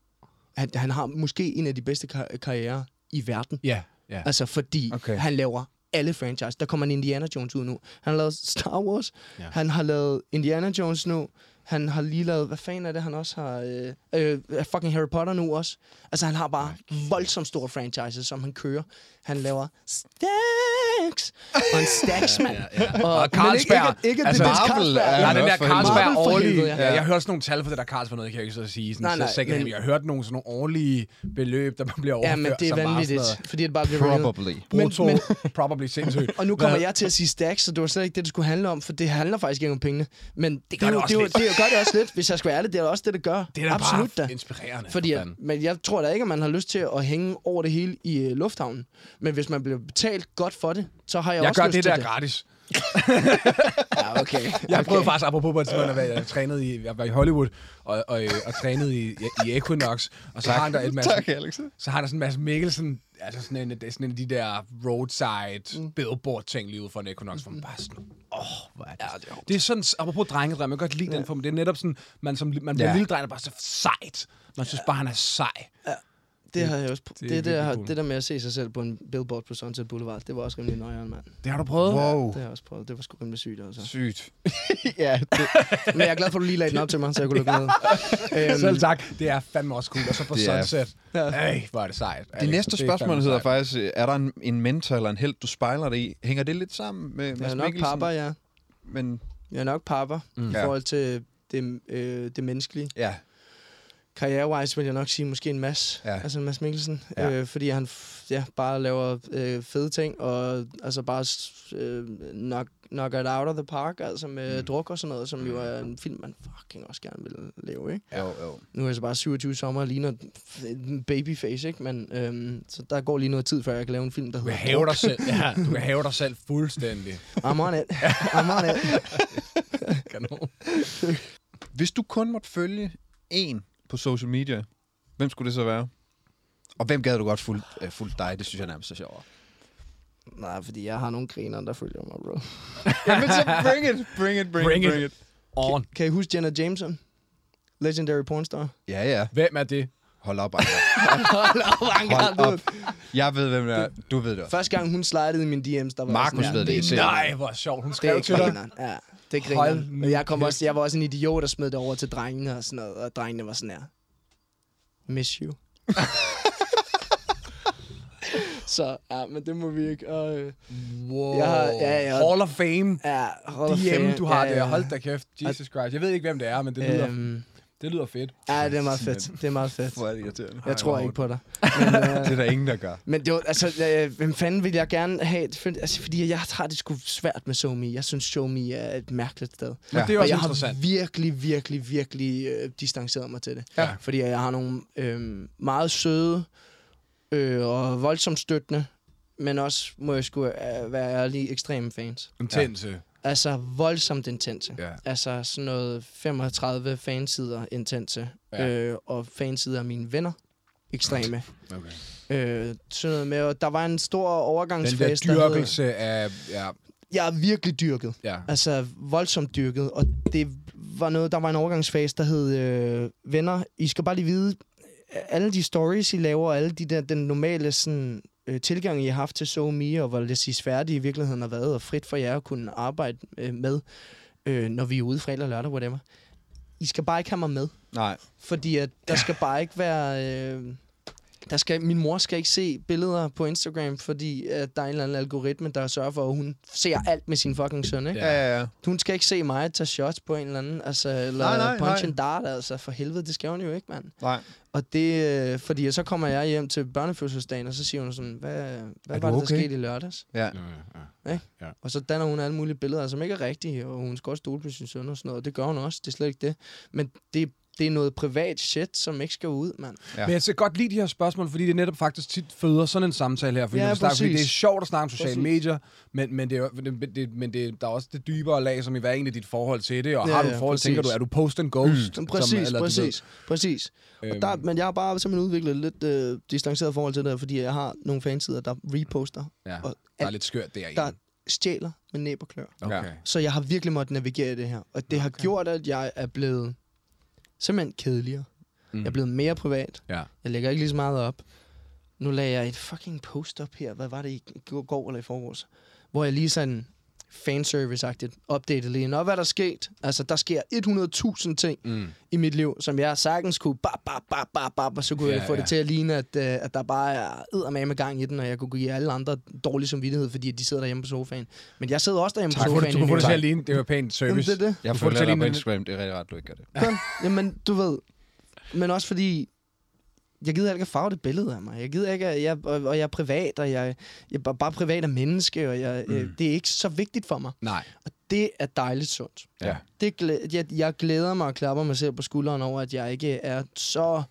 Han, han har måske en af de bedste kar- karrierer i verden. Ja, ja. Altså, fordi Okay. okay. han laver alle franchise. Der kommer en Indiana Jones ud nu. Han har lavet Star Wars. Ja. Han har lavet Indiana Jones nu. Han har lige lavet... Hvad fanden er det, han også har... Øh, øh, fucking Harry Potter nu også. Altså, han har bare voldsomt store franchises, som han kører. Han laver Stacks. Og en Stacksmand. ja, ja. Og men Carlsberg. Ikke, ikke, Altså, ikke Marvel Carlsberg. er- Ja, den der. Carlsberg årlige. Ja. ja. Jeg har hørt sådan nogle tal for det der Carlsberg noget, kan jeg ikke så sige. Sådan, Nej, nej, så, men... Jeg har hørt nogle sådan nogle årlige beløb, der bliver overført. Ja, men det er vanvittigt, sådan fordi det bare bliver. Probably. noget Men- Brutto, men- probably sindssygt. Og nu kommer jeg til at sige stacks, så det var slet ikke det, det skulle handle om, for det handler faktisk ikke om pengene. Men det, gør er det jo- også det, lidt. det, jo- gør det også lidt, hvis jeg skal være ærlig. Det er også det, det gør. Det er da Absolut bare inspirerende. Fordi, men jeg tror da ikke, at man har lyst til at hænge over det hele i uh, lufthavnen. Men hvis man bliver betalt godt for det, så har jeg, jeg også gør lyst det til der det. gratis. Ja, okay. Jeg okay. prøvede faktisk, apropos på et tidspunkt, at være- jeg trænede i, jeg var i Hollywood, og, og, og trænede i, i Equinox, og så har han der et masse, Tak, Alex. så har der sådan en masse Mikkelsen, altså sådan en, er sådan en af de der roadside mm. billboard ting lige ude for en Equinox, hvor man bare sådan, åh, oh, hvor er det. Ja, det, er det er sådan, apropos drengedrøm, jeg kan godt lide ja. den for, det er netop sådan, man, som, man bliver Ja. ja. lille dreng, der bare så sejt. Man synes bare, han er sej. Det har jeg også. det Det, er det, det, der, cool. det der med at se sig selv på en billboard på Sunset Boulevard, det var også rimelig nøjeren, mand. Det har du prøvet? Wow. Det har jeg også prøvet. Det var sgu rimelig sygt, altså. Sygt. ja, det, Men jeg er glad for, at du lige lagde den op til mig, så jeg kunne lukke med. Øhm, Selv tak. Det er fandme også cool. Og så på Det Sunset. Ja. Ej, hvor er det sejt. Det Alex, næste er spørgsmål fandme hedder sejt. faktisk, er der en, en mentor eller en held, du spejler dig i? Hænger det lidt sammen med jeg Mads er nok papper, ja. Men Jeg er nok papper Mm. i Ja. forhold til det, øh, det menneskelige. ja, Karrierewise vil jeg nok sige måske en Mads. Ja. Altså Mads Mikkelsen. Ja. Øh, fordi han ja, bare laver øh, fede ting, og altså bare øh, knock, knock it out of the park, altså med mm. druk og sådan noget, som jo er en film, man fucking også gerne vil lave, ikke? jo, jo. Nu er jeg så bare 27 sommer og ligner en babyface, ikke? Men øhm, så der går lige noget tid, før jeg kan lave en film, der Du kan hedder hæve dig selv. Ja, du kan hæve dig selv fuldstændig. I'm on it. I'm on it. Kanon. Hvis du kun måtte følge en på social media, hvem skulle det så være? Og hvem gad du godt fulgt, øh, fulgt dig? Det synes jeg nærmest er sjovere. Nej, fordi jeg har nogle griner, der følger mig, bro. Jamen så bring it, bring it, bring, Bring it, bring it. On. Kan I huske Jenna Jameson? Legendary pornstar. Ja, ja. Hvem er det? Hold op, Anker. Hold op, Hold op. Jeg ved, hvem det er. Du ved det også. Første gang hun slidede i min DM's, der var Markus sådan, ved det. Nej, hvor sjovt. Hun skrev til dig. Ja, det er nu Og jeg, kom også, jeg var også en idiot, der smed det over til drengene og sådan noget. Og drengene var sådan her. Miss you. Så, ja, men det må vi ikke. Og, øh, Wow. Jeg har- ja, ja. Hall of Fame. ja, hold DM, du har ja, der. Hold da kæft. Jesus Christ. Jeg ved ikke, hvem det er, men det lyder, Øhm, det lyder fedt. ja, det er meget fedt. Det er meget fedt. Hvor er det irriterende. Jeg tror ikke på dig. Men, øh, Det er der ingen, der gør. Men det var, altså, øh, hvem fanden vil jeg gerne have? Altså, fordi jeg har det sgu svært med SoMe. Jeg synes, SoMe er et mærkeligt sted. Men Ja. det er Og også jeg har interessant. virkelig, virkelig, virkelig øh, distanceret mig til det. Ja. Fordi jeg har nogle øh, meget søde øh, og voldsomt støttende, men også, må jeg sgu øh, være ærlig, ekstreme fans. Intense. Altså voldsomt intense. Ja. Altså sådan noget 35 fansider intense. Ja. Øh, og fansider af mine venner. Ekstreme. Okay. Øh, sådan noget med, og der var en stor Den overgangsfase. der der hed- dyrkelse af... Ja, Jeg er virkelig dyrket. ja. Altså voldsomt dyrket. Og det var noget, der var en overgangsfase, der hed øh, Venner, I skal bare lige vide, alle de stories, I laver, og alle de der, den normale sådan, øh, tilgang, I har haft til SoMe, og hvor det siges færdigt i virkeligheden har været, og frit for jer at kunne arbejde øh, med, øh, når vi er ude fredag, lørdag, whatever. I skal bare ikke have mig med. Nej. Fordi at der skal bare ikke være... Øh, der skal, min mor skal ikke se billeder på Instagram, fordi at der er en eller anden algoritme, der sørger for, at hun ser alt med sin fucking søn, ikke? Ja, ja, ja. Hun skal ikke se mig tage shots på en eller anden, altså, eller Nej, nej, punch nej. and dart, altså, for helvede, det skal hun jo ikke, mand. Nej. Og det, øh, fordi så kommer jeg hjem til børnefødselsdagen, og så siger hun sådan, hvad, hvad var det, der okay? skete i lørdags? Ja. Og så danner hun alle mulige billeder, som ikke er rigtige, og hun skal også stole på sin søn og sådan noget, og det gør hun også, det er slet ikke det. Men det, det er noget privat shit, som ikke skal ud, mand. Ja. Men jeg skal godt lide de her spørgsmål, fordi det netop faktisk tit føder sådan en samtale her. Fordi, Ja, ja, snakker, fordi præcis. det er sjovt at snakke om sociale Præcis. medier, men, men, det er, det, det, men det, der er også det dybere lag, som i hver enkelt dit forhold til det. Og Ja, har du et ja, forhold, præcis. tænker du, er du post and ghost? Mm. Præcis, eller du præcis, præcis. Og der, men jeg har bare simpelthen udviklet et lidt øh, distanceret forhold til det, her, fordi jeg har nogle fansider, der reposter, ja, og der er lidt skørt derinde. der stjæler med næb og klør. Okay. Så jeg har virkelig måttet navigere i det her. Og det har gjort, at jeg er blevet simpelthen kedeligere. Mm. Jeg er blevet mere privat. Ja. Jeg lægger ikke lige så meget op. Nu lagde jeg et fucking post op her. Hvad var det i går- går eller i forgårs? Hvor jeg lige sådan fanservice-agtigt updatede lige. Nå, hvad der sket? Altså, der sker 100.000 ting Mm. i mit liv, som jeg sagtens kunne bap, bap, bap, bap, bap, og så kunne Ja, jeg få ja. det til at ligne, at, uh, at der bare er med gang i den, og jeg kunne give alle andre dårlig samvittighed, fordi de sidder derhjemme på sofaen. Men jeg sidder også derhjemme Tak på sofaen. Du kan få det til at ligne. Det var pænt Jamen, service. det er det. Jeg Du får det følger til dig på Instagram, det er rigtig rart, du ikke gør det. Jamen, du ved. Men også fordi, jeg gider ikke at farve det billede af mig. Jeg gider ikke, at jeg, og, og jeg er privat, og jeg, jeg er bare- privat af menneske, og jeg, mm. det er ikke så vigtigt for mig. Nej. Og det er dejligt sundt. Ja. Det, jeg, jeg glæder mig og klapper mig selv på skulderen over, at jeg ikke er så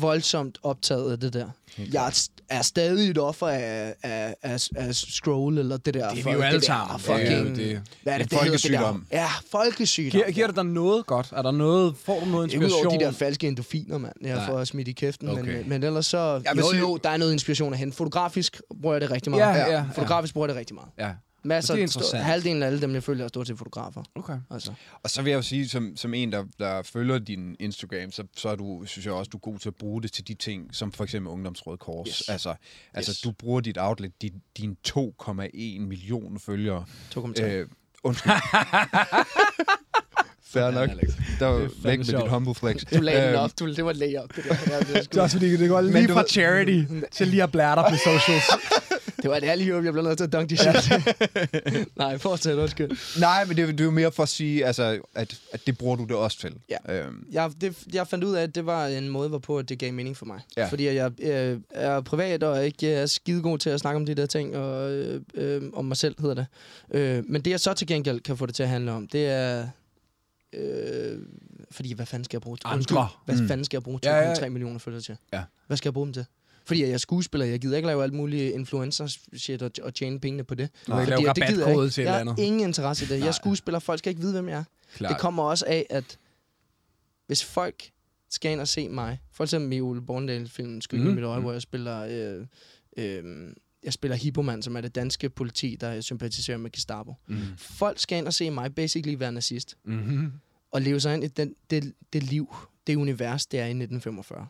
voldsomt optaget af det der. Jeg er, stadig et offer af, af, af, af scroll, eller det der. Det er for- vi jo alle det der sammen. Fucking, Det er jo det. Hvad er det, det hedder, det der? folkesygdom. Ja, folkesygdom. Giver, giver det dig noget godt? Er der noget, får du noget Ikke inspiration? udover de der falske endofiner, mand. Jeg Nej. får smidt i kæften. Okay. Okay. Men, men ellers så... Jo, sige- jo, der er noget inspiration at hente. Fotografisk bruger jeg det rigtig meget. Ja, ja, ja. Fotografisk bruger jeg det rigtig meget. Ja. Masser, Det er interessant. halvdelen af alle dem, jeg følger, er stort til fotografer. Okay. Altså. Og så vil jeg jo sige, som, som en, der, der følger din Instagram, så, så er du, synes jeg også, du er god til at bruge det til de ting, som for eksempel Ungdomsrådet Kors. Yes. Altså, altså Yes. du bruger dit outlet, din, din 2,1 millioner følgere. To kommentarer. Øh, undskyld. Fair nok. Der var væk med dit humble flex. Du lagde den Øhm, op. Du, det var lay op, det der. Det, er Det er også fordi, det går lige fra charity til lige at blære dig på socials. det var et ærligt håb, jeg blev nødt til at dunk de shit. Nej, fortsæt, undskyld. Nej, men det, det er jo mere for at sige, altså, at, at det bruger du det også til. Ja. Øhm, Jeg, det, jeg fandt ud af, at det var en måde, hvorpå det gav mening for mig. Ja. Fordi jeg øh, er privat og ikke er skidegod til at snakke om de der ting, og øh, øh, om mig selv hedder det. Øh, men det, jeg så til gengæld kan få det til at handle om, det er... Øh, fordi, hvad fanden skal jeg bruge? Andre. Undskyld, Hvad Mm. fanden skal jeg bruge 2,3 Ja, ja, ja. ja. millioner følgere til? Ja. Hvad skal jeg bruge dem til? Fordi jeg er skuespiller, jeg gider ikke lave alt muligt influencer-shit og, og tjene pengene på det. Du vil ikke lave jeg rabatkode til et Jeg eller har andet. ingen interesse i det. Jeg Nej. er skuespiller, folk skal ikke vide, hvem jeg er. Klart. Det kommer også af, at hvis folk skal ind og se mig, for eksempel i Ole Borndal-filmen Skyld mm. I mit øje, hvor jeg spiller, øh, øh, jeg spiller Hippoman, som er det danske politi, der sympatiserer med Gestapo. Mm. Folk skal ind og se mig basically være nazist, Mm-hmm. og leve sig ind i den, det, det liv, det univers, det er i 1945.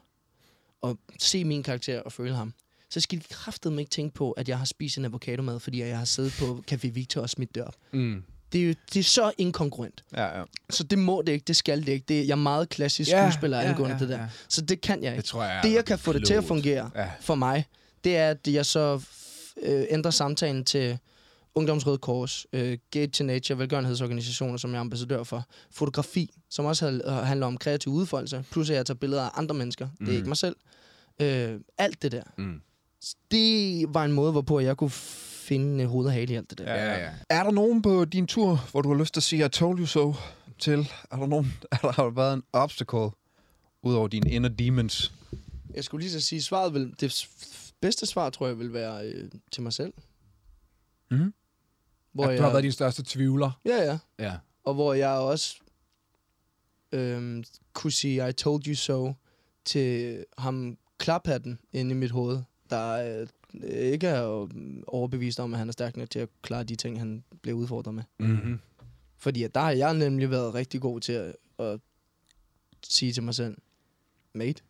Og se min karakter og føle ham. Så skal de kraftedeme ikke tænke på, at jeg har spist en avocadomad, fordi jeg har siddet på Café Victor og smidt det op. Mm. Det er, jo, det er så inkongruent. ja, ja. Så det må det ikke, det skal det ikke. Det, jeg er meget klassisk Ja, skuespiller ja, angående ja, det der. ja. Så det kan jeg Det ikke. tror jeg er Det, jeg kan få det til at klogt. fungere Ja. for mig, det er, at jeg så øh, ændrer samtalen til Ungdomsrød Kors, øh, Gate to Nature, velgørenhedsorganisationer, som jeg er ambassadør for, fotografi, som også had- handler om kreativ udfoldelse, plus at jeg tager billeder af andre mennesker. Det er Mhm. ikke mig selv. Øh, alt det der. Mm. Det var en måde, hvorpå jeg kunne finde hoved og hale i alt det der. Ja, ja, ja. Er der nogen på din tur, hvor du har lyst til at sige, I told you so til? Er der nogen, er der har været en obstacle, udover dine inner demons? Jeg skulle lige så sige, svaret vil, det bedste svar, tror jeg, vil være øh, til mig selv. Mhm. Hvor At jeg, du har været din største tvivler. Ja, ja. Ja. Og hvor jeg også øhm, kunne sige, I told you so, til ham klaphatten inde i mit hoved, der øh, ikke er overbevist om, at han er stærk nok til at klare de ting, han bliver udfordret med. Mm-hmm. Fordi at der har jeg nemlig været rigtig god til at, at sige til mig selv, mate,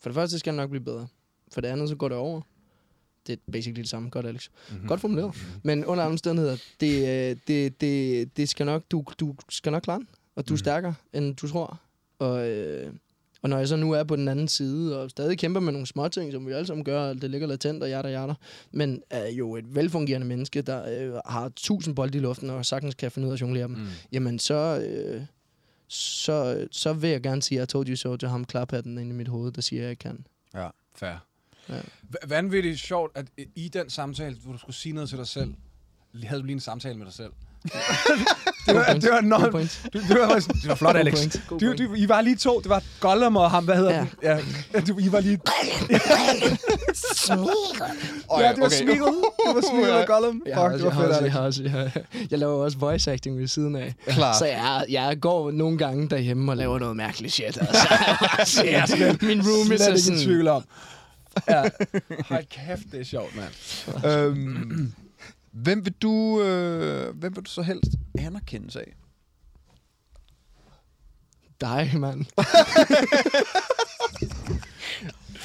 for det første skal jeg nok blive bedre. For det andet, så går det over. Det er basically det samme. Godt, Alex. Mm-hmm. Godt formuleret. Men under alle omstændigheder, det, øh, det, det, det skal nok, du, du skal nok klare den. Og du er Mhm. stærkere, end du tror. Og, øh, Og når jeg så nu er på den anden side, og stadig kæmper med nogle småting, som vi alle sammen gør, det ligger latent og hjerter hjerter, men er jo et velfungerende menneske, der øh, har tusind bolde i luften, og sagtens kan finde ud af at jonglere dem, mm. jamen så, øh, så, så vil jeg gerne sige, at I told you so til ham klaphatten ind i mit hoved, der siger, at jeg kan. Ja. Fair. Ja. Vanvittigt sjovt, at i den samtale, hvor du skulle sige noget til dig selv, havde du lige en samtale med dig selv. det var, det var point. Det, det, var, det var flot, Alex. point. Du, du, I var lige to. Det var Gollum og ham. Hvad hedder Ja. ja. den? Ja. Du, I var lige... Oh, ja, det var Smeagol. Det var Smeagol og Gollum. Jeg har Fuck, også, det var jeg, fedt, også, jeg, Alex. har også, jeg, jeg laver også voice acting ved siden af. Klart. Så jeg, jeg går nogle gange derhjemme og laver noget mærkeligt shit. Altså. min room er Slet så ikke i sådan... tvivl om. Ja. Hold kæft, det er sjovt, mand. øhm, hvem, vil du, øh, hvem vil du så helst anerkendes af? Dig, mand.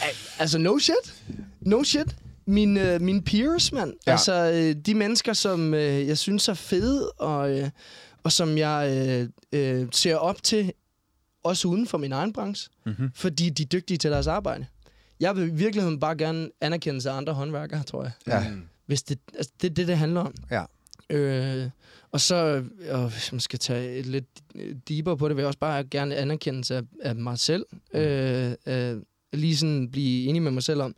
Al- altså, no shit. No shit. Min, øh, mine peers, mand. Ja. Altså, øh, de mennesker, som øh, jeg synes er fede, og, øh, og som jeg øh, øh, ser op til, også uden for min egen branche. Mhm. Fordi de er dygtige til deres arbejde. Jeg vil i virkeligheden bare gerne anerkende af andre håndværkere, tror jeg. Ja. Hvis det, altså, det er det, det handler om. Ja. Øh, og så, og hvis man skal tage et lidt deeper på det, vil jeg også bare gerne anerkende af, af mig selv. Øh, øh, lige sådan blive enig med mig selv om,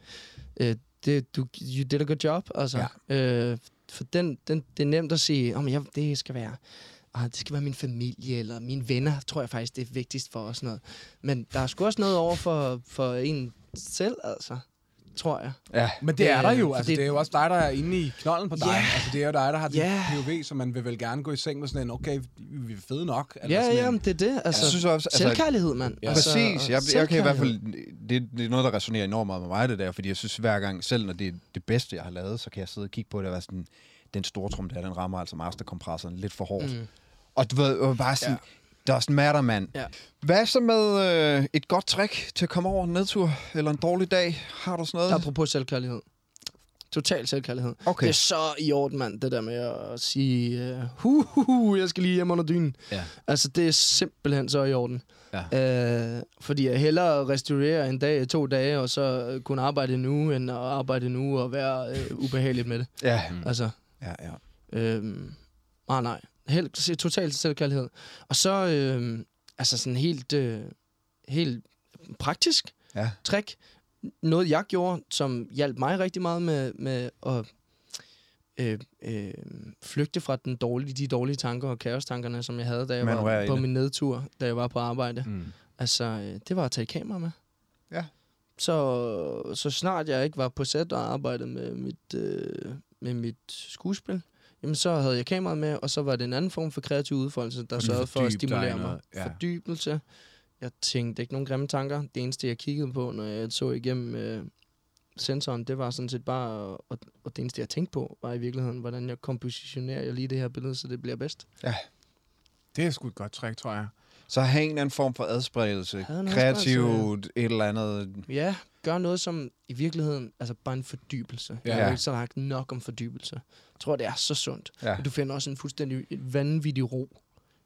øh, det, du, you did a good job. Altså. Ja. Øh, for den, den, det er nemt at sige, om jeg, det skal være ah, det skal være min familie eller mine venner, tror jeg faktisk, det er vigtigst for os. Noget. Men der er sgu også noget over for, for en selv, altså. Tror jeg. Ja. Men det er der jo. Øh, Altså, fordi- det er jo også dig, der er inde i knolden på dig. Ja. Altså, det er jo dig, der har din Ja. POV, så man vil vel gerne gå i seng med sådan en, okay, vi er fede nok. Ja, sådan ja, en, men det er det. Altså, Jeg synes også, altså, selvkærlighed, mand. Ja. Altså, Præcis. Jeg, jeg kan i hvert fald... Det, det er noget, der resonerer enormt meget med mig, det der. Fordi jeg synes hver gang, selv når det er det bedste, jeg har lavet, så kan jeg sidde og kigge på det og være sådan... Den store trum der, den rammer altså masterkompressoren lidt for hårdt. Mm. Og du ved, og bare sådan... Ja. Doesn't matter, mand. Ja. Hvad så med øh, et godt trick til at komme over en nedtur? Eller en dårlig dag? Har du sådan noget? Apropos selvkærlighed. Total selvkærlighed. Okay. Det er så i orden, mand, det der med at sige, uh, hu, hu, hu, jeg skal lige hjem under dynen. Ja. Altså, det er simpelthen så i orden. Ja. Uh, fordi jeg hellere restaurere en dag, to dage, og så kunne arbejde nu, end at arbejde nu og være uh, ubehageligt med det. Ja. Altså, Ja, ja. Øhm, ah, nej. Helt, se- total selvkærlighed. Og så, øhm, altså sådan helt, øh, helt praktisk Ja. trick. Noget, jeg gjorde, som hjalp mig rigtig meget med, med at øh, øh, flygte fra den dårlige, de dårlige tanker og kaostankerne, som jeg havde, da jeg Manøvrere var på min nedtur, da jeg var på arbejde. Mm. Altså, øh, det var at tage kamera med. Ja. Så, så snart jeg ikke var på sæt og arbejdede med mit, øh, med mit skuespil, jamen så havde jeg kameraet med, og så var det en anden form for kreativ udfoldelse, der sørgede for at stimulere mig. ja. Fordybelse. Jeg tænkte ikke nogen grimme tanker. Det eneste, jeg kiggede på, når jeg så igennem øh, sensoren, det var sådan set bare, og, og det eneste, jeg tænkte på, var i virkeligheden, hvordan jeg kompositionerer jeg lige det her billede, så det bliver bedst. Det er sgu et godt trick, tror jeg. Så have en eller anden form for adspredelse. Kreativt, et eller andet. Ja, gør noget som i virkeligheden, altså bare en fordybelse. Ja. Jeg har ikke sagt nok om fordybelse. Jeg tror, det er så sundt. Ja. Du finder også en fuldstændig vanvittig ro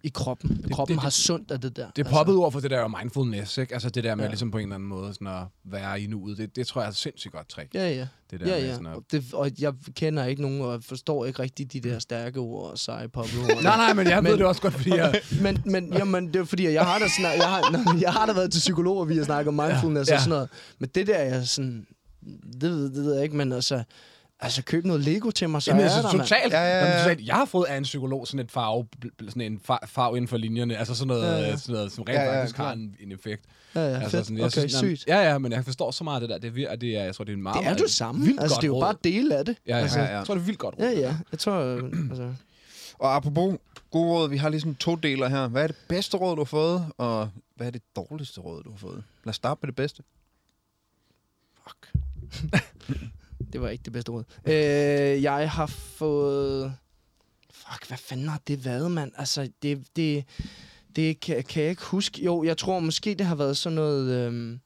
i kroppen. Det, kroppen det- har sundt af det der. Det er poppet ord for det der mindfulness, ikke? Altså det der med Ja. ligesom på en eller anden måde sådan at være i nuet. Det, det tror jeg er sindssygt godt trick. Ja, ja. Det der Ja, med ja. sådan at... Og, det, og jeg kender ikke nogen, og forstår ikke rigtig de der stærke ord og seje poppet ord. Nej, nej, men jeg men... ved det også godt, fordi jeg... men, men jamen, det er fordi, jeg har da, snak, jeg har, jeg har da været til psykologer, vi har snakket om mindfulness Ja. ja. og sådan noget. Men det der, jeg sådan, det, ved- det ved jeg ikke, men altså, altså køb noget Lego til mig, så Jamen, er altså, der, totalt. Ja, ja, ja. Jamen, totalt. Jeg har fået af en psykolog sådan et farve, sådan en far, farve inden for linjerne. Altså sådan noget, Ja, ja, ja. Sådan noget som rent Ja, ja, faktisk klart. har en, en effekt. Ja, ja, altså, fedt. sådan, jeg okay, synes, sygt. Ja, ja, men jeg forstår så meget af det der. Det er, det er, jeg tror, det er en meget, Det er det samme. vildt Altså, godt det er jo råd. bare dele af det. Ja, ja, altså, ja, ja. Jeg tror, det er vildt godt råd. Ja, ja. Jeg tror, øh, altså... Og apropos gode råd, vi har lige sådan to deler her. Hvad er det bedste råd, du har fået, og hvad er det dårligste råd, du har fået? Lad os starte med det bedste. Fuck. det var ikke det bedste råd. Øh, jeg har fået... Fuck, hvad fanden har det været, mand? Altså, det, det, det kan, kan jeg ikke huske. Jo, jeg tror måske, det har været sådan noget... Øhm,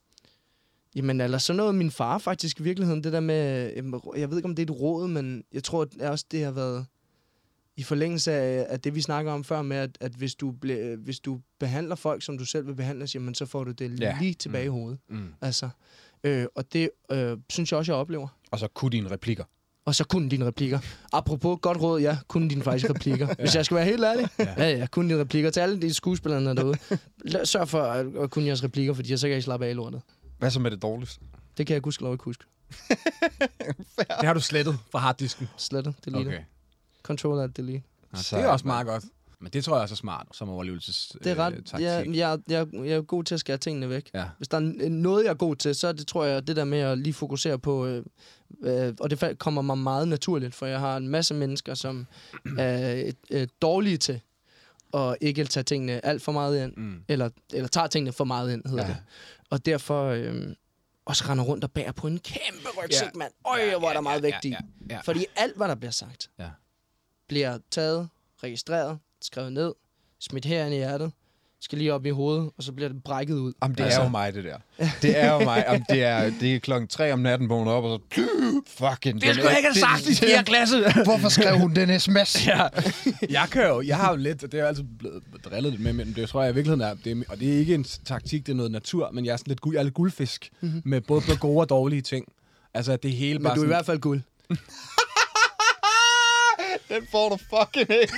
jamen, eller sådan noget min far faktisk i virkeligheden. Det der med... jamen, Jeg ved ikke, om det er et råd, men jeg tror at også, det har været... i forlængelse af, af det, vi snakker om før med, at, at hvis, du ble, hvis du behandler folk, som du selv vil behandles, jamen, så får du det ja. lige tilbage Mm. i hovedet. Mm. Altså, øh, og det øh, synes jeg også, jeg oplever. Og så kunne dine replikker. Og så kunne dine replikker. Apropos godt råd, ja, kunne dine faktisk replikker. Hvis jeg skal være helt ærlig. Ja, ja, ja kunne dine replikker. Til alle de er derude. Sørg for at, at kunne jeres replikker, fordi så kan I slappe af i lortet. Hvad så med det dårligste? Det kan jeg gudskelov ikke huske. Det har du slettet fra harddisken. Slettet, delete. Okay. Control alt delete. Ja, det er også meget godt. Men det tror jeg også er smart som overlevelses Det er ret. øh, taktik. jeg, jeg, jeg, jeg er god til at skære tingene væk. Ja. Hvis der er noget, jeg er god til, så er det, tror jeg, det der med at lige fokusere på... Øh, øh, og det kommer mig meget naturligt, for jeg har en masse mennesker, som er øh, dårlige til at ikke tage tingene alt for meget ind. Mm. Eller, eller tager tingene for meget ind, hedder Ja. ja. det. Og derfor øh, også render rundt og bærer på en kæmpe rygsæk, Ja. mand. Øj, hvor er der meget vægt i. ja, ja. Fordi alt, hvad der bliver sagt, Ja. bliver taget, registreret, skrevet ned, smidt herind i hjertet, skal lige op i hovedet, og så bliver det brækket ud. Jamen, det Altså- er jo mig, det der. Det er jo mig. Jamen, det, er, det er klokken tre om natten, vågner op, og så... Fucking... Det skulle jeg ikke have sagt i 4. klasse. Hvorfor skrev hun den sms? ja. Jeg kan jo, jeg har jo lidt, og det er jo altid blevet drillet lidt med, men det tror jeg i virkeligheden er, det er, og det er ikke en taktik, det er noget natur, men jeg er sådan lidt, guld, jeg er lidt guldfisk, mm-hmm. med både på gode og dårlige ting. Altså, det hele Men bare du er i sådan, hvert fald guld. Den får du fucking ikke.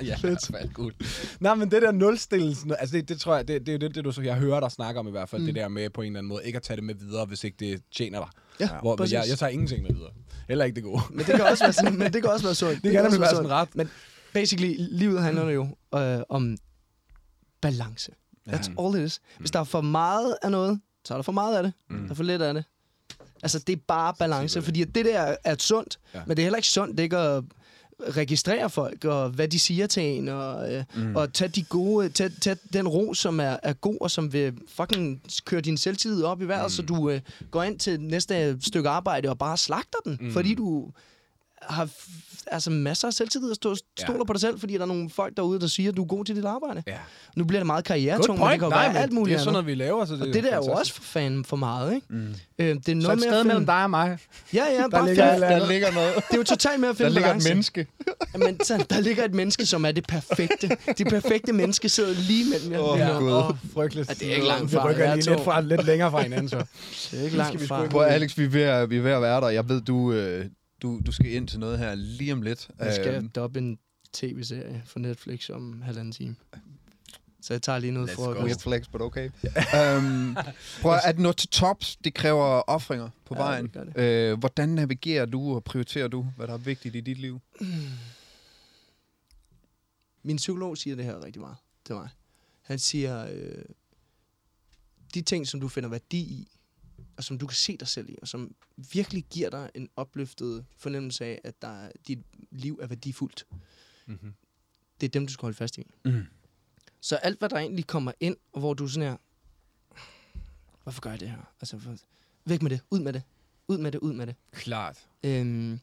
ja, hvert fald guld. Nej, men det der nulstillelsen, altså det, det tror jeg, det, det er jo det, det, du, så jeg hører dig snakke om i hvert fald, mm. det der med på en eller anden måde, ikke at tage det med videre, hvis ikke det tjener dig. Ja, Hvor, præcis. jeg, jeg tager ingenting med videre. Heller ikke det gode. Men det kan også være, sådan, men det kan også være sundt. Det kan også nemlig være sådan ret. Men basically, livet handler jo øh, om balance. That's all it is. Hvis der er for meget af noget, så er der for meget af det. Mm. Der er for lidt af det. Altså, det er bare balance, fordi at det der er sundt, Ja. men det er heller ikke sundt ikke at registrere folk, og hvad de siger til en, og, øh, mm. og tage, de gode, tage, tage den ro, som er, er god, og som vil fucking køre din selvtillid op i vejret, mm. så du øh, går ind til næste stykke arbejde og bare slagter den, mm. fordi du har altså masser af selvtillid og stå, stoler Ja. på dig selv, fordi der er nogle folk derude, der siger, at du er god til dit arbejde. Ja. Nu bliver det meget karrieretung, men det kan jo Nej, være alt muligt det er sådan noget, vi laver, så det, Og det der er jo også for fanden for meget, ikke? Mm. Øh, det er Så noget et med sted mellem dig og mig. Ja, ja, bare ligger et andet. Der ligger noget. Det er jo totalt med at Der finde ligger et balance. menneske. Men så, der ligger et menneske, som er det perfekte. Det perfekte menneske sidder lige mellem jer. Åh, Ja, Gud. Åh, frygteligt. Ja, det er ikke langt Vi fra. rykker Jeg lige lidt, fra, lidt længere fra hinanden, så. Det er ikke langt vi fra. Alex, vi er, ved at, vi er ved at være der. Jeg ved, du, øh, du, du skal ind til noget her lige om lidt. Jeg skal Øhm, doppe en tv-serie for Netflix om halvanden time. Så jeg tager lige noget. Weird flex, but okay. um, prøv at nå til tops. Det kræver offringer på Ja, vejen. det det. Øh, hvordan navigerer du og prioriterer du, hvad der er vigtigt i dit liv? Min psykolog siger det her rigtig meget til mig. Han siger, øh, de ting, som du finder værdi i, og som du kan se dig selv i, og som virkelig giver dig en opløftet fornemmelse af, at der, er- dit liv er værdifuldt, Mm-hmm. det er dem, du skal holde fast i. Mm. Så alt, hvad der egentlig kommer ind, og hvor du sådan her, hvorfor gør jeg det her? Altså, for, væk med det, ud med det, ud med det, ud med det. Klart. Øhm,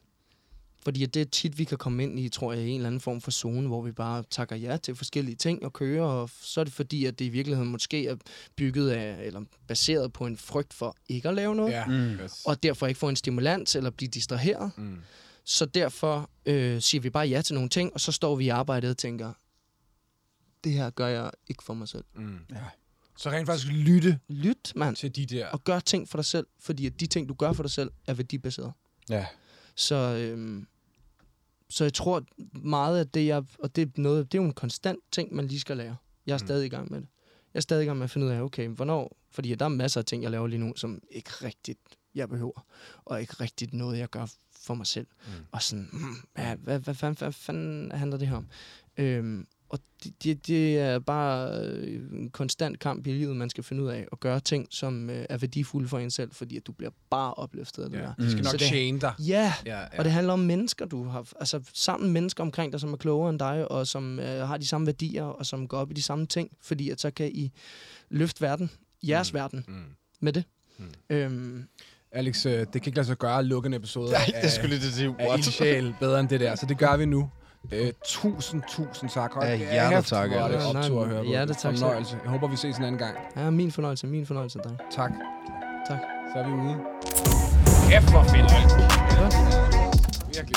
fordi det er tit, vi kan komme ind i, tror jeg, i en eller anden form for zone, hvor vi bare takker ja til forskellige ting og kører, og så er det fordi, at det i virkeligheden måske er bygget af, eller baseret på en frygt for ikke at lave noget, Ja. Mm. Yes. og derfor ikke få en stimulans eller blive distraheret. Mm. Så derfor øh, siger vi bare ja til nogle ting, og så står vi i arbejdet og tænker, det her gør jeg ikke for mig selv. Mm. Ja. Så rent faktisk lytte Lyt, mand, til de der... og gør ting for dig selv, fordi at de ting, du gør for dig selv, er værdibaseret. Ja. Så, øhm, så jeg tror meget af det, jeg, og det er, noget, det er jo en konstant ting, man lige skal lære. Jeg er Mm. stadig i gang med det. Jeg er stadig i gang med at finde ud af, okay, hvornår, fordi der er masser af ting, jeg laver lige nu, som ikke rigtigt jeg behøver, og ikke rigtigt noget, jeg gør for mig selv. Mm. Og sådan, mm, hvad, hvad, hvad, fanden, hvad fanden handler det her om? Øhm, og det, det, det er bare øh, en konstant kamp i livet, man skal finde ud af, at gøre ting, som øh, er værdifulde for en selv, fordi at du bliver bare opløftet af det Ja. der. Det skal Mm. nok det- tjene dig. Ja, Ja, ja. og det handler om mennesker, du har... Altså sammen mennesker omkring dig, som er klogere end dig, og som øh, har de samme værdier, og som går op i de samme ting. Fordi at så kan I løfte verden, jeres Mm. mm. verden, Mm. med det. Mm. Mm. Øhm, Alex, øh, det kan ikke lade sig gøre at lukke en episode Nej, af, det skulle lige til at sige. af Ildsjæl bedre end det der, så det gør vi nu. Øh, tusind, tusind tak. Af kæft, hjertetak, er det optur at høre på. Hjertetak. Fornøjelse. Jeg håber, vi ses en anden gang. ja, min fornøjelse, min fornøjelse, dreng. Tak. Tak. Så er vi ude. Kæft, hvor fedt. Virkelig.